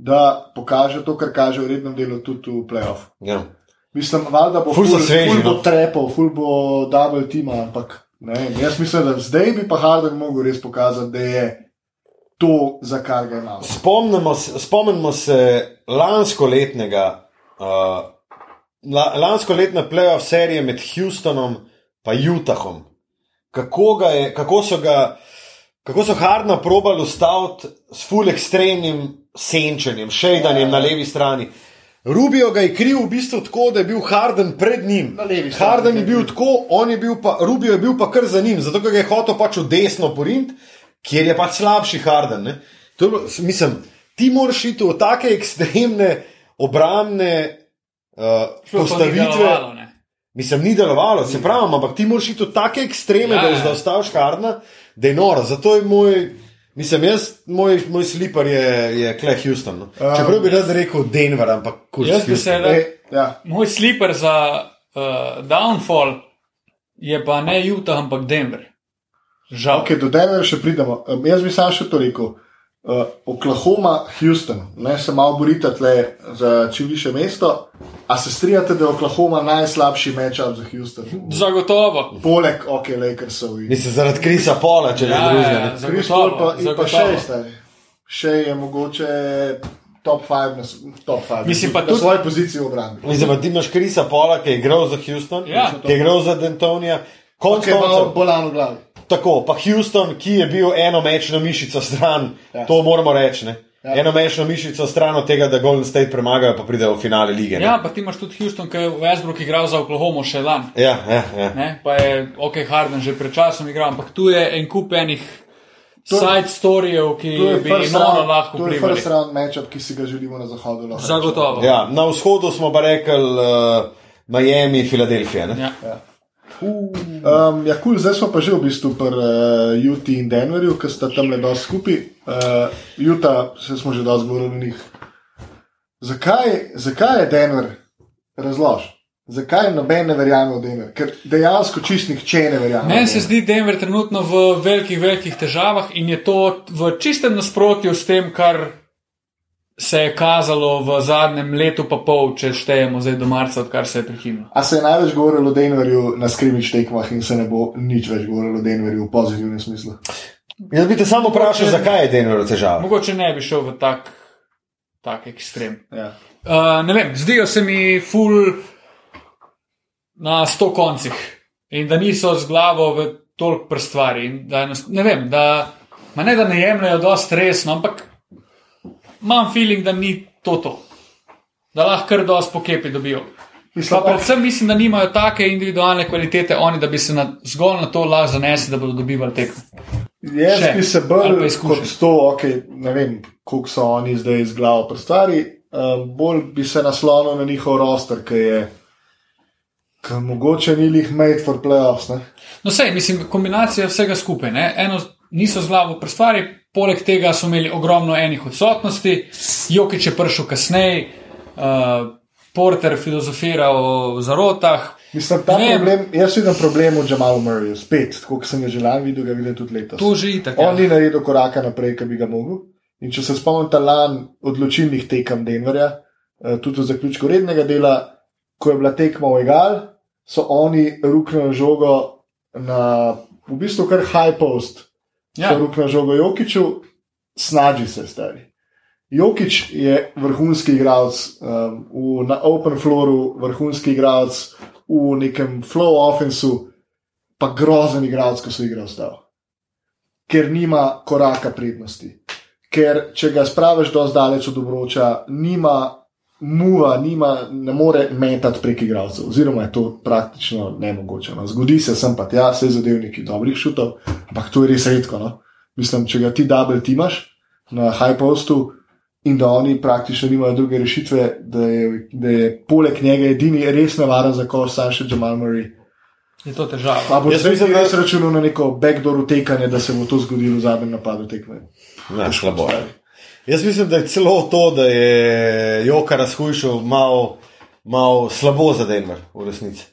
da pokaže to, kar kaže v rednem delu tudi v play-off. Ja. Mislim, valjda bo Ful so sveži, ful bo no. trepal, ful bo double tima, ampak ne, jaz mislim, da zdaj bi pa Harden mogel res pokazati, da je to, za kar ga imamo. Spomnimo, se- spomnimo se lansko letnega, uh, la, lansko letne playoff serije med Houstonom in Utahom. Kako, je, kako so ga, kako so Hardna probali ustaviti s full ekstremnim senčenjem, šejdanjem na levi strani. Rubio ga je kriv v bistvu tako, da je bil Harden pred njim. Harden je bil tako, on je bil pa, Rubio je bil pa kar za njim, zato ga je hotel pač v desno porint, kjer je pač slabši Harden. Ne? To je mislim, ti moraš iti v take ekstremne obrambne uh, Šlo to ni postavitve. delovalo, ne. Mislim, ni delovalo, se pravi, ampak ti moraš iti v take ekstreme, Ja, ja, ja. da zaustaviš Hardna, da je noro. Zato je moj, mislim, jaz, moj, moj slipar je, je Clay Houston. No. Um, Čeprav bi rad rekel Denver, ampak kurz. Jaz bi se E, ja, Moj sliper za uh, downfall je pa ne Utah, ampak Denver. Žal. okay, do Denverja še pridemo. Um, jaz bi sam še to rekel. Uh, Oklahoma, Houston, ne se malo borite tle za čim više mesto. A se strinjate, da je Oklahoma najslabši matchup za Houston? Zagotovo. Poleg OK, Lakersov in Mislim, zaradi Krisa Pola, če ne Ja, drugega. ja, ne. Chris Paul zagotovo. pa, in pa še stari. Še je mogoče top 5 na, top five, Mislim pa na tudi- svoji poziciji v obrambi. Mislim, da ti imaš Krisa Pola, ki je igral za Houston, Ja. ki je igral za Dentonija. Konc malo koncev, bolan v glavi. Tako, pa Houston, ki je bil eno mečno mišico stran, ja. to moramo reči. Ne? Ja. Eno mečno mišico stran od tega, da Golden State premagajo, pa pridejo v finale lige. Ne? Ja, pa ti imaš tudi Houston, ki je v Westbrook igral za Oklahoma še lani. Ja, ja, ja. Ne? Pa je OK, Harden že pred časom igral, ampak tu je en kup enih To- side storijev, ki bi round, lahko to je first round matchup, ki si ga želimo na zahodu. Zagotovo. Ja, na vzhodu smo pa rekli uh, Miami, Filadelfija. ne? Ja. Um, ja, cool, zdaj smo pa že v bistvu pri uh, Juti in Denverju, ki sta tam le dosti skupaj. Uh, Juta, se smo že dosti govorili o njih. Zakaj, zakaj je Denver razlož? Zakaj noben ne verjame v Denver? Ker dejansko čist nihče ne verjame. Meni se zdi Denver trenutno v velikih, velikih težavah in je to v čistem nasprotju s tem, kar se je kazalo v zadnjem letu, pa pol, če štejemo zdaj do marca, odkar se je prekinilo. A se je največ govorilo o Denverju na skrimič tekmah in se ne bo nič več govorilo o Denverju v pozitivnem smislu? Jaz bi te samo vprašal, zakaj je Denver v težavah. Mogoče ne bi šel v tak, tak ekstrem. Ja. Uh, ne vem, zdijo se mi ful na sto koncih in da niso z glavo v toliko prstvari. in Da, enost- ne vem, da, ma ne da ne jemljajo dosti resno, ampak imam feeling, da ni to to. Da lahko kar dosti pokepi dobijo. Mislim, Pa predvsem mislim, da nimajo take individualne kvalitete, oni, da bi se na, zgolj na to lahko zanesli, da bodo dobivali tekmo. Jaz Še. bi se bolj kot to, okay, ne vem, koliko so oni zdaj z glavo pri stvari, um, bolj bi se naslonil na njihov roster, ki je, ki mogoče ni jih made for playoffs. Ne? No, sej, mislim, kombinacija vsega skupaj. Ne? Eno, niso z glavo pri stvari, poleg tega so imeli ogromno enih odsotnosti, Jokič je prišel kasneje, uh, Porter filozofira o zarotah. Mislim, ta Ne vem. problem, jaz vidim problem v Jamalu Murrayju, spet, tako kot sem ga že lani videl, ga vidim tudi letos. To že itak. On Ja. ni naredil koraka naprej, ki bi ga mogel. In če se spomnim lani odločilnih tekem Denverja, eh, tudi v zaključku rednega dela, ko je bila tekma v Egal, so oni ruknili žogo na v bistvu kar high post. Ja. So ruknili žogo Jokiču, snaži se stari. Jokič je vrhunski igralec, um, v, na open flooru, vrhunski igralec, v nekem flow offensu, pa grozen igralec, ko se igra vstal ker nima koraka prednosti. Ker če ga spraviš do zdaleč od obroča, nima muva, nima, ne more metati prek igralcev, oziroma je to praktično nemogoče. No. Zgodi se, sem pa tja, se zadevniki dobrih šutov, ampak to je res redko. No. Mislim, če ga ti double timaš na high postu. In da oni praktično nimajo druge rešitve, da je, da je poleg njega edini res nevaren za koš, sam še Jamal Murray. Je to težava. Pa bo Jaz mislim, da- res računal na neko backdoor utekanje, da se bo to zgodilo v zadnjem napadu tekme. Ja, slabo. Jaz mislim, da je celo to, da je Joka razhujšal, malo mal slabo za Denver, v resnici.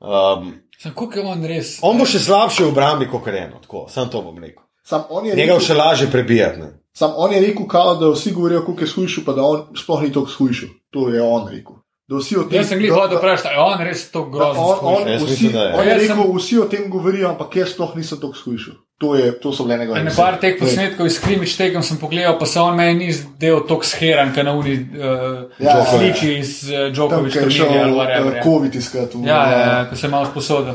Um, Sam, koliko je on res? on bo še slabši v obrambi, kot je eno, tako, sam to bom rekel. Sam on je Njega rekel, še lažje prebijati. ne. sam on je rekel kao, da vsi govorijo, kako je shujšil, pa da on sploh ni tako shujšil. To je on rekel. Da vsi o tem, Jaz sem da- hodil vprašati, je on res to grozno? On, on, Jaz vsi, mislim, je. on je rekel, sem- vsi o tem govorijo, ampak jaz sploh nisem tako shujšil. To, je, to so bile njegove besede. par teh To posnetkov iz Krimič tekem sem pogledal, pa se on meni ni zdel tako sheran, kot na uni uh, Ja, sliči iz uh, Tam, Djokovic ker je šel ali whatever. uh, ja. COVID iskati. v- Ja, ja, ja, ko se je malo sposodil.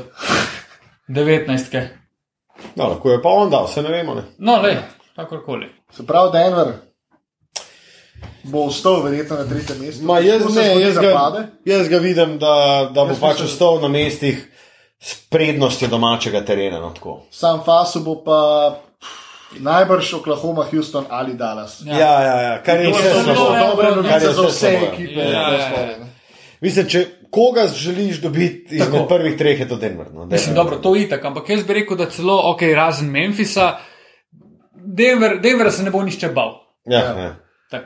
19. No, lahko je pa on dal, se ne vemo. Ne. No, le, kakorkoli. Se pravi, Denver bo ostal verjetno na tretjem mestu. Ma, jaz, ne, jaz, ga, pade. jaz ga vidim, da, da bo Jaz pač mislim- ostal na mestih s prednostjo domačega terena. No, tako. Sam Faso bo pa najbrž Oklahoma, Houston ali Dallas. Ja. ja, ja, ja, kar je zelo dobre Kar je za vse slabo. ekipe. Ja, ja, ja. Mislim, če koga želiš dobiti izmed Tako. prvih treh, je to Denver. No, Mislim, Denver. dobro, to je itak, ampak jaz bi rekel, da celo, ok, razen Memphisa, Denver, Denver se ne bo nišče bal. Ja, ja. Tak.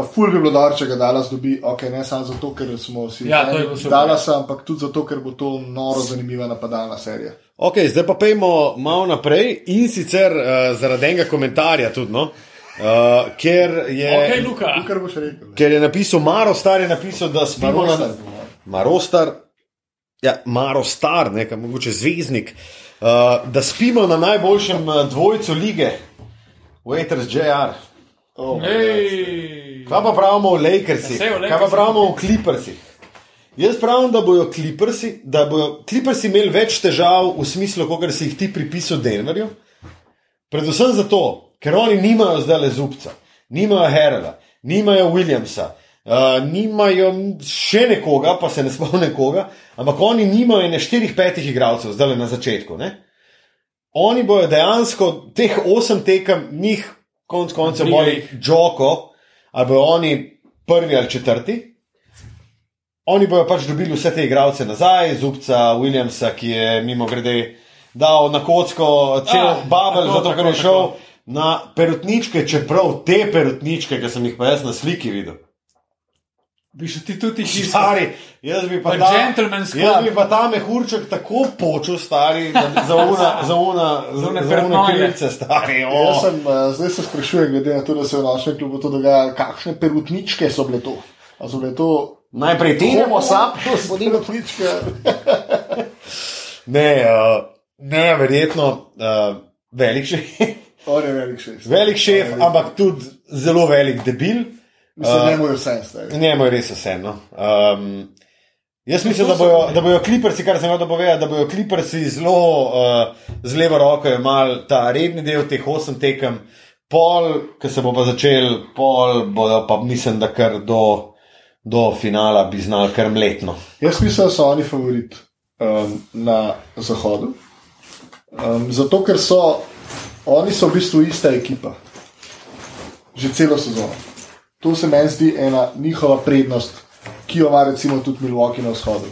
Pa ful bi bilo dobro, če ga Dallas dobi, okay, ne samo zato, ker smo vsi Ja. Dallasa, ampak tudi zato, ker bo to noro zanimiva napadalna serija. Ok, zdaj pa pojmo malo naprej in sicer uh, zaradi enega komentarja tudi. No? Uh, ker, je, Ok, Luka. Boš rekel. ne. ker je napisal, Maro Star je napisal, da spimo na Marostar. Marostar, ja, Marostar, nekaj mogoče zvezdnik, uh, da spimo na najboljšem dvojcu lige, Waiters JR. Oh. Ej. Kaj pa pravimo o Lakersih, kaj pa pravimo o Clippersih. Jaz pravim, da bodo kliprsi, da bodo kliprsi imeli več težav v smislu, kot si jih ti pripisal Denverju. Predvsem zato, ker oni nimajo zdaj le zubca, nimajo Herela, nimajo Williamsa, uh, nimajo še nekoga, pa se ne spomnim [laughs] koga, ampak oni nimajo ne štirih, petih igralcev, zdaj le na začetku. Ne? Oni bojo dejansko teh osem tekem, njih konc koncev jih. Džoko, ali bojo oni prvi ali četrti. Oni bojo pač dobili vse te igralce nazaj, Zubca, Williamsa, ki je mimo grede dal na kocko cel Ah, babel, tako, zato ker je šel tako. na perutničke, čeprav te perutničke, ki sem jih pa jaz na sliki videl. Bi še ti tudi tiskal. Stari, jaz bi pa Pa ta, gentleman's jaz bi pa ta mehurček tako počel, stari, za una, za una, za, one za una krilce, stari. Jaz Oh. sem, uh, zdaj se sprašujem, glede na to, da se v našem klubu to dogaja, kakšne perutničke so bile to. A so bile to Najprej ti, homo sapiens, perutničke. Ne, uh, ne, verjetno uh, velik šef, On je velik šest. velik šef, ampak tudi zelo velik debil. Mislim, ne morajo vse stari. Njemu je res vseeno. Um, jaz mislim, da bojo, da bojo kliprsi, kar sem hotel povedati, da bojo kliprsi zelo uh, z levo roko imeli ta redni del teh osem tekem, pol, ki se bo pa začel, pol bojo pa mislim, da kar do, do finala bi znali kar mletno. Jaz mislim, da so oni favorit um, na zahodu. Um, zato, ker so oni so v bistvu ista ekipa, že celo sezono. To se meni zdi ena njihova prednost, ki jo ima recimo tudi Milwaukee na vzhodu.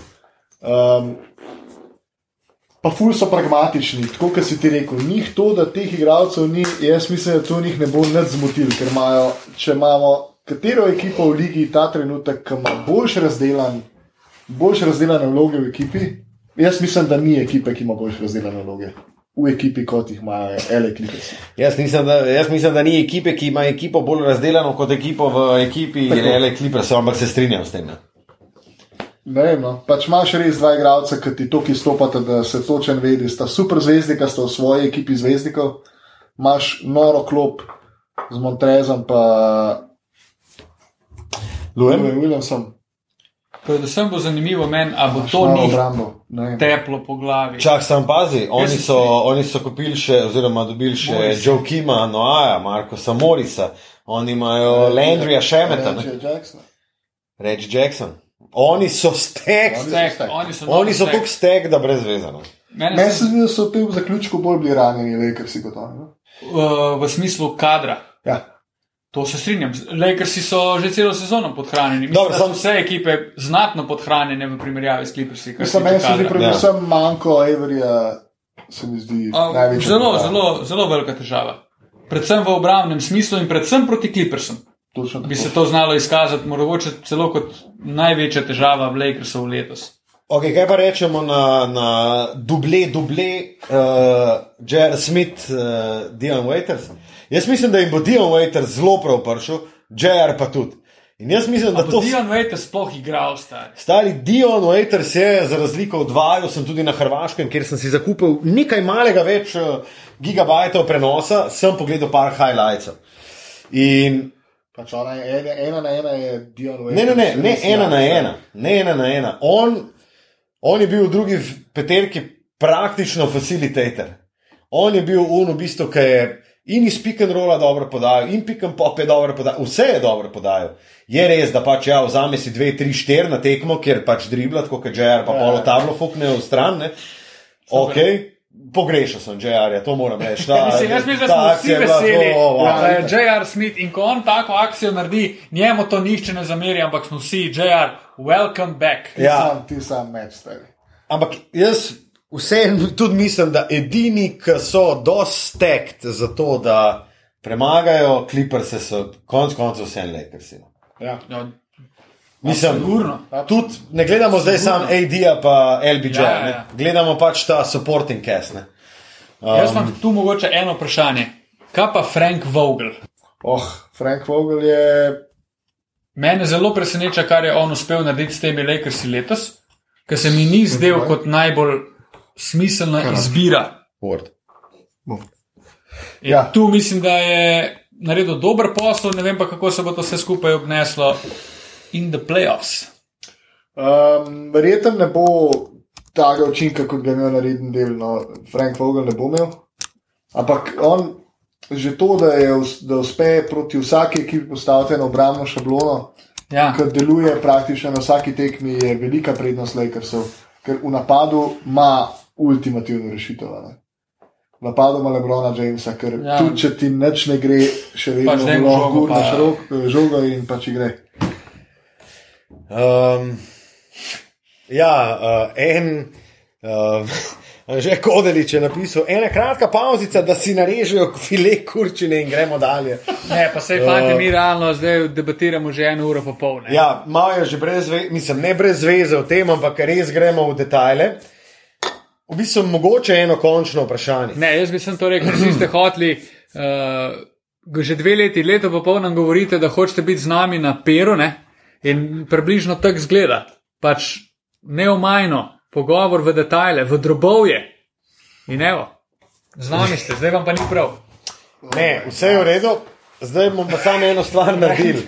Um, pa ful so pragmatični, tako kot si ti rekel. Njih to, da teh igralcev ni, jaz mislim, da to njih ne bo nič zmotil, ker imajo, če imamo katero ekipo v ligi ta trenutek, ki ima boljš razdelan, boljš razdeljene vloge v ekipi. Jaz mislim, da ni ekipe, ki ima boljš razdeljene vloge v ekipi, kot jih imajo L.A. Clippers. Jaz da, jaz mislim, da ni ekipe, ki ima ekipo bolj razdeljeno kot ekipo v ekipi Clippers, ampak se strinjam s tem. Ne? Ne vem, no. pač imaš res dva igralca, ki ti toliko izstopata, da se točen vedi, sta super zvezdnika, sta v svoji ekipi zvezdnikov, imaš noro klop z Montrezom, pa Lujem? Louis Williamsom, Predvsem bo zanimivo meni, a bo to njih obrambo. teplo po glavi. Čak, sam pazi, oni so, oni so kupili še, oziroma dobili še. Joe Kima, Noaja, Markosa Morisa, oni imajo Landryja Šemeta, ne? Reggie Jackson. Reggie Jackson. Oni so stek, Oni so Stek, stek. Tako da brez vezano. Mene Meni se zdi, da so te v zaključku bolj bili ranjeni, Lakersi kot oni. no. uh, v smislu kadra. Ja. To se strinjam. Lakersi so že celo sezono podhranjeni. Mislim, so sam- vse ekipe znatno podhranjene v primerjavi s Clippersi. Mislim, meni se zdi predvsem manjko Averija, se mi zdi A, največji. Zelo, zelo, zelo velika težava. Predvsem v obramnem smislu in predvsem proti Clippersom. Točno Bi se to znalo izkazati, mogoče celo kot največja težava v Lakersov letos. Okay, kaj pa rečemo na, na duble, duble, uh, Jared Smith, uh, Dion Waiters? Jaz mislim, da jim bo Dion Waiters zelo prav prišel, Jared pa tudi. In jaz mislim, da to Dion Waiters sploh igral, stari. Stari Dion Waiters je, za razliko od vaju, sem tudi na Hrvaškem, kjer sem si zakupil nekaj malega več uh, gigabajtov prenosa, sem pogledal par highlightsov. In Pač ona je ena, ena na ena je Dion Waiters. ne, ne, ne, ne res ena jak, na ena, ne ena na ena. On, on je bil v drugi peterki praktično facilitator. On je bil un v bistvu, ki je in iz pick and rolla dobro podajal, in pick and pop je dobro podajal, vse je dobro podajal. Je res, da pač ja, vzame si dve, tri, štiri na tekmo, ker pač dribla, tako kot JR, pa Ja. polo tablo fukne v stran. Ne. Ok, pogrešal sem JR, to moram reči. Ta, Mislim, jaz mislim, da smo vsi je veseli, zelo, wow. da je J.R. Smith in ko on tako akcijo naredi, njemu to nihče ne zameri, ampak smo vsi, J.R., welcome back. Ti Ja. sam, ti sam meč. Ampak jaz vseeno tudi mislim, da edini, ki so dostekt za to, da premagajo Clippers, so konec koncev vse Lakersi. no. Ja. Ja, Mislim, Sigurno. tudi ne gledamo zdaj samo AD-ja pa LBJ, Ja, ja, ja, ja. ja. gledamo pač ta supporting cast. Ne. Jaz imam tu mogoče eno vprašanje. Kaj pa Frank Vogel? Oh, Frank Vogel je. Mene zelo preseneča, kar je on uspel narediti s temi Lakersi letos, ker se mi ni zdel kot najbolj smiselna izbira. Word. In Ja. Tu mislim, da je naredil dober posel, ne vem pa, kako se bo to vse skupaj obneslo in the playoffs. Um, Verjetno ne bo takega učinka, kot ga je imel na redni del. No, Frank Vogel ne bo imel. Ampak on, že to, da, je, da uspe proti vsaki ekipi postaviti eno obrambno šablono, Ja. ki deluje praktično na vsaki tekmi, je velika prednost Lakersov, ker v napadu ima ultimativno rešitev. ne. Ima Lebrona Jamesa, ker Ja. tudi če ti nič ne gre, še vedno Pač lahko žogo, pa- gurnaš rok- žogo in pač gre. Um, ja, uh, en. Uh, [laughs] Že Kodelič je napisal, ena kratka pauzica, da si narežejo file kurčine in gremo dalje. Ne, pa se fanti, mi realno zdaj debatiramo že eno uro popolne. Ja, malo je že brez veze, mislim, ne brez veze o tem, ampak res gremo v detajle. V bistvu mogoče eno končno vprašanje. Ne, jaz bi sem to rekel, vsi ste hoteli. Uh, že dve leti, leto pa pol nam govorite, da hočete biti z nami na peru, ne? in približno tako zgleda. Pač neomajno, pogovor v detajle, v drobovje. In evo, z nami ste, zdaj vam pa ni prav. Ne, vse je v redu, zdaj bomo samo eno stvar naredili.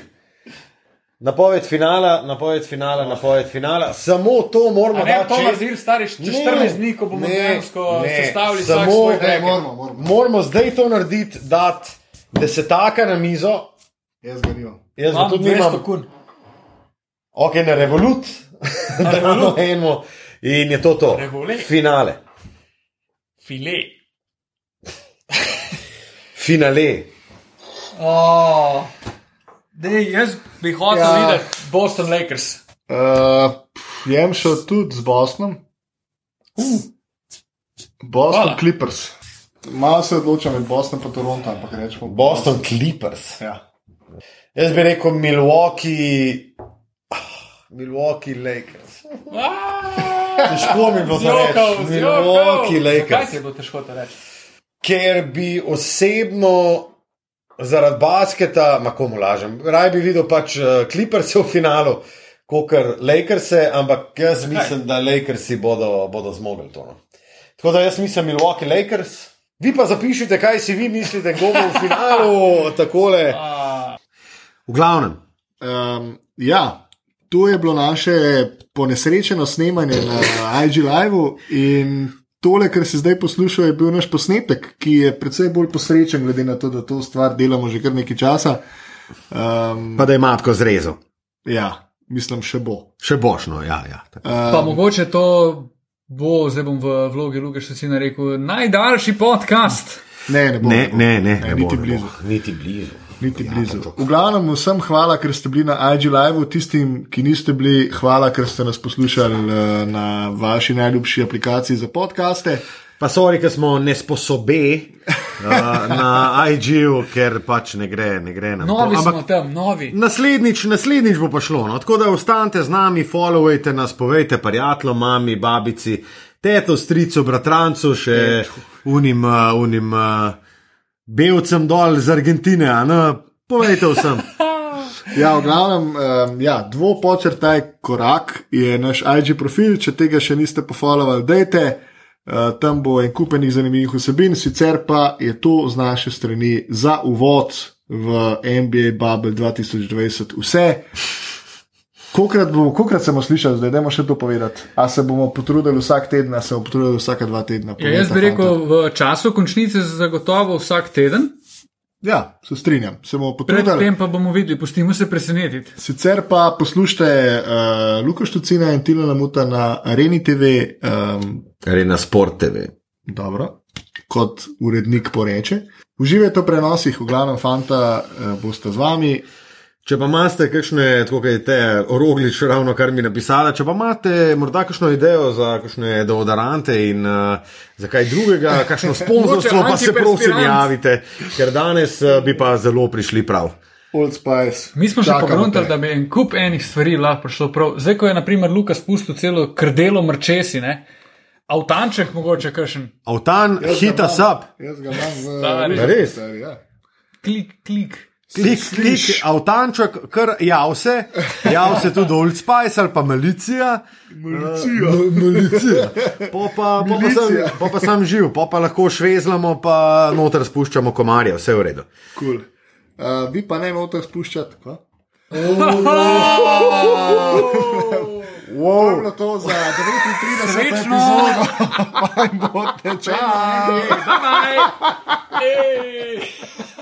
Napoved finala, napoved finala, napoved finala. Samo to moramo ne, dati to čez- naredili stari čez Ne, 14 dni, ko bomo dejansko sestavili samo- vsak svoj Ne, brek. moramo, moramo. Moramo zdaj to narediti, dati desetaka na mizo. Jaz ga nimam. Jaz ga Imam tudi 200 nimam. kun. Ok, na revolut. Na [laughs] Revolut. revolut. In je to to. Revolut. Finale. File. Finale. Oh. Dej, jaz bi hotel ja. Videti Boston Lakers. Uh, jem šel tudi z Bostonom. Uh. Boston Hvala. Clippers. Malo se odločam med Bostonom in Toronto, ampak rečemo Boston Clippers. Ja. Jaz bi rekel Milwaukee. Milwaukee Lakers. Težko mi je bilo to reči. Milwaukee Lakers. ti je bilo težko to reči? Ker bi osebno zaradi basketa, ma komu lažem, raj bi videl pač uh, Clippers v finalu, kot Lakers, ampak jaz Zakaj? mislim, da Lakersi bodo, bodo zmogli to. No. Tako da jaz mislim Milwaukee Lakers. Vi pa zapišite, kaj si vi mislite, kdo bo v finalu, [laughs] takole. Uh, V glavnem. Um, ja, to je bilo naše ponesrečeno snemanje na IG Live. In tole, kar si zdaj poslušal, je bil naš posnetek, ki je precej bolj posrečen, glede na to, da to stvar delamo že kar nekaj časa. Um, Pa da je matko zrezal. ja, mislim, še bo. Še bošno, ja. ja. tako. pa mogoče to bo, zdaj bom v vlogi Luke Šacina rekel, najdaljši podcast. Ne, ne bo. Ne, bo. ne, ne, ne ne bo, niti ne blizu. Bo, niti blizu. Niti Ja, blizu. V glavnem, vsem hvala, ker ste bili na IG Live, tistim, ki niste bili, hvala, ker ste nas poslušali eh, na vaši najljubši aplikaciji za podkaste. Pa sorry, ker smo nesposobe uh, na IG-ju, ker pač ne gre, ne gre nam. to. Novi Ampak smo tam, novi. Naslednjič, naslednjič bo pa šlo. No? Tako da ostanite z nami, followajte nas, povejte prijateljem, mami, babici, teto, stricu, bratrancu, še unim, uh, unim uh, belcem dol iz Argentine. a ne? Povejte vsem. [laughs] Ja, v glavnem, um, ja, dvopočrtaj korak je naš IG profil, če tega še niste pofollowali, dajte. Uh, tam bo en kupenih zanimivih vsebin, sicer pa je to z naše strani za uvod v NBA Bubble 2020 vse. Kokrat, bomo, kokrat smo slišali, zdaj dajmo še to povedati. A se bomo potrudili vsak teden, a se bomo potrudili vsake dva tedna? Ja, jaz bi rekel, v času končnice zagotovo vsak teden, Ja, se strinjam, se bomo potrudili. predtem pa bomo videli, pustimo se presenetiti. Sicer pa poslušajte uh, Luka Štucina in Tina Lamuta na Areni TV, um, Kar je na sport TV. dobro, kot urednik poreče. Uživajte v prenosih, v glavnem, fanta, uh, boste z vami. Če pa imate kakšne, tako kot je te Roglič ravno kar mi napisala, če pa imate morda kakšno idejo za kakšne deodorante in uh, za kaj drugega, kakšno [laughs] sponzorstvo, pa se prosim javite, ker danes uh, bi pa zelo prišli prav. Old Spice. Mi smo čakamo pogruntali, te. da bi en kup enih stvari lahko prišlo prav. Zdaj, ko je naprimer Luka spustil celo krdelo mrčesi, ne? avtanček mogoče kršen, Avtan, hita sap, Jaz ga imam v- Res? stari, Ja. klik, klik. Klik, klik, avtanček, kar javse, javse tudi Old Spice ali pa Malicija. Milicija. Uh, Malicija. [laughs] Po pa, po pa, sem, po pa sem živ, po pa lahko švezlamo, pa noter spuščamo komarje, vse v redu. Cool. Uh, vi pa ne morete spuščati. Kva? To je bilo to za 39 Srečno! epizodo. [laughs] Fajn bo, čau! Bye bye. Ej. [laughs]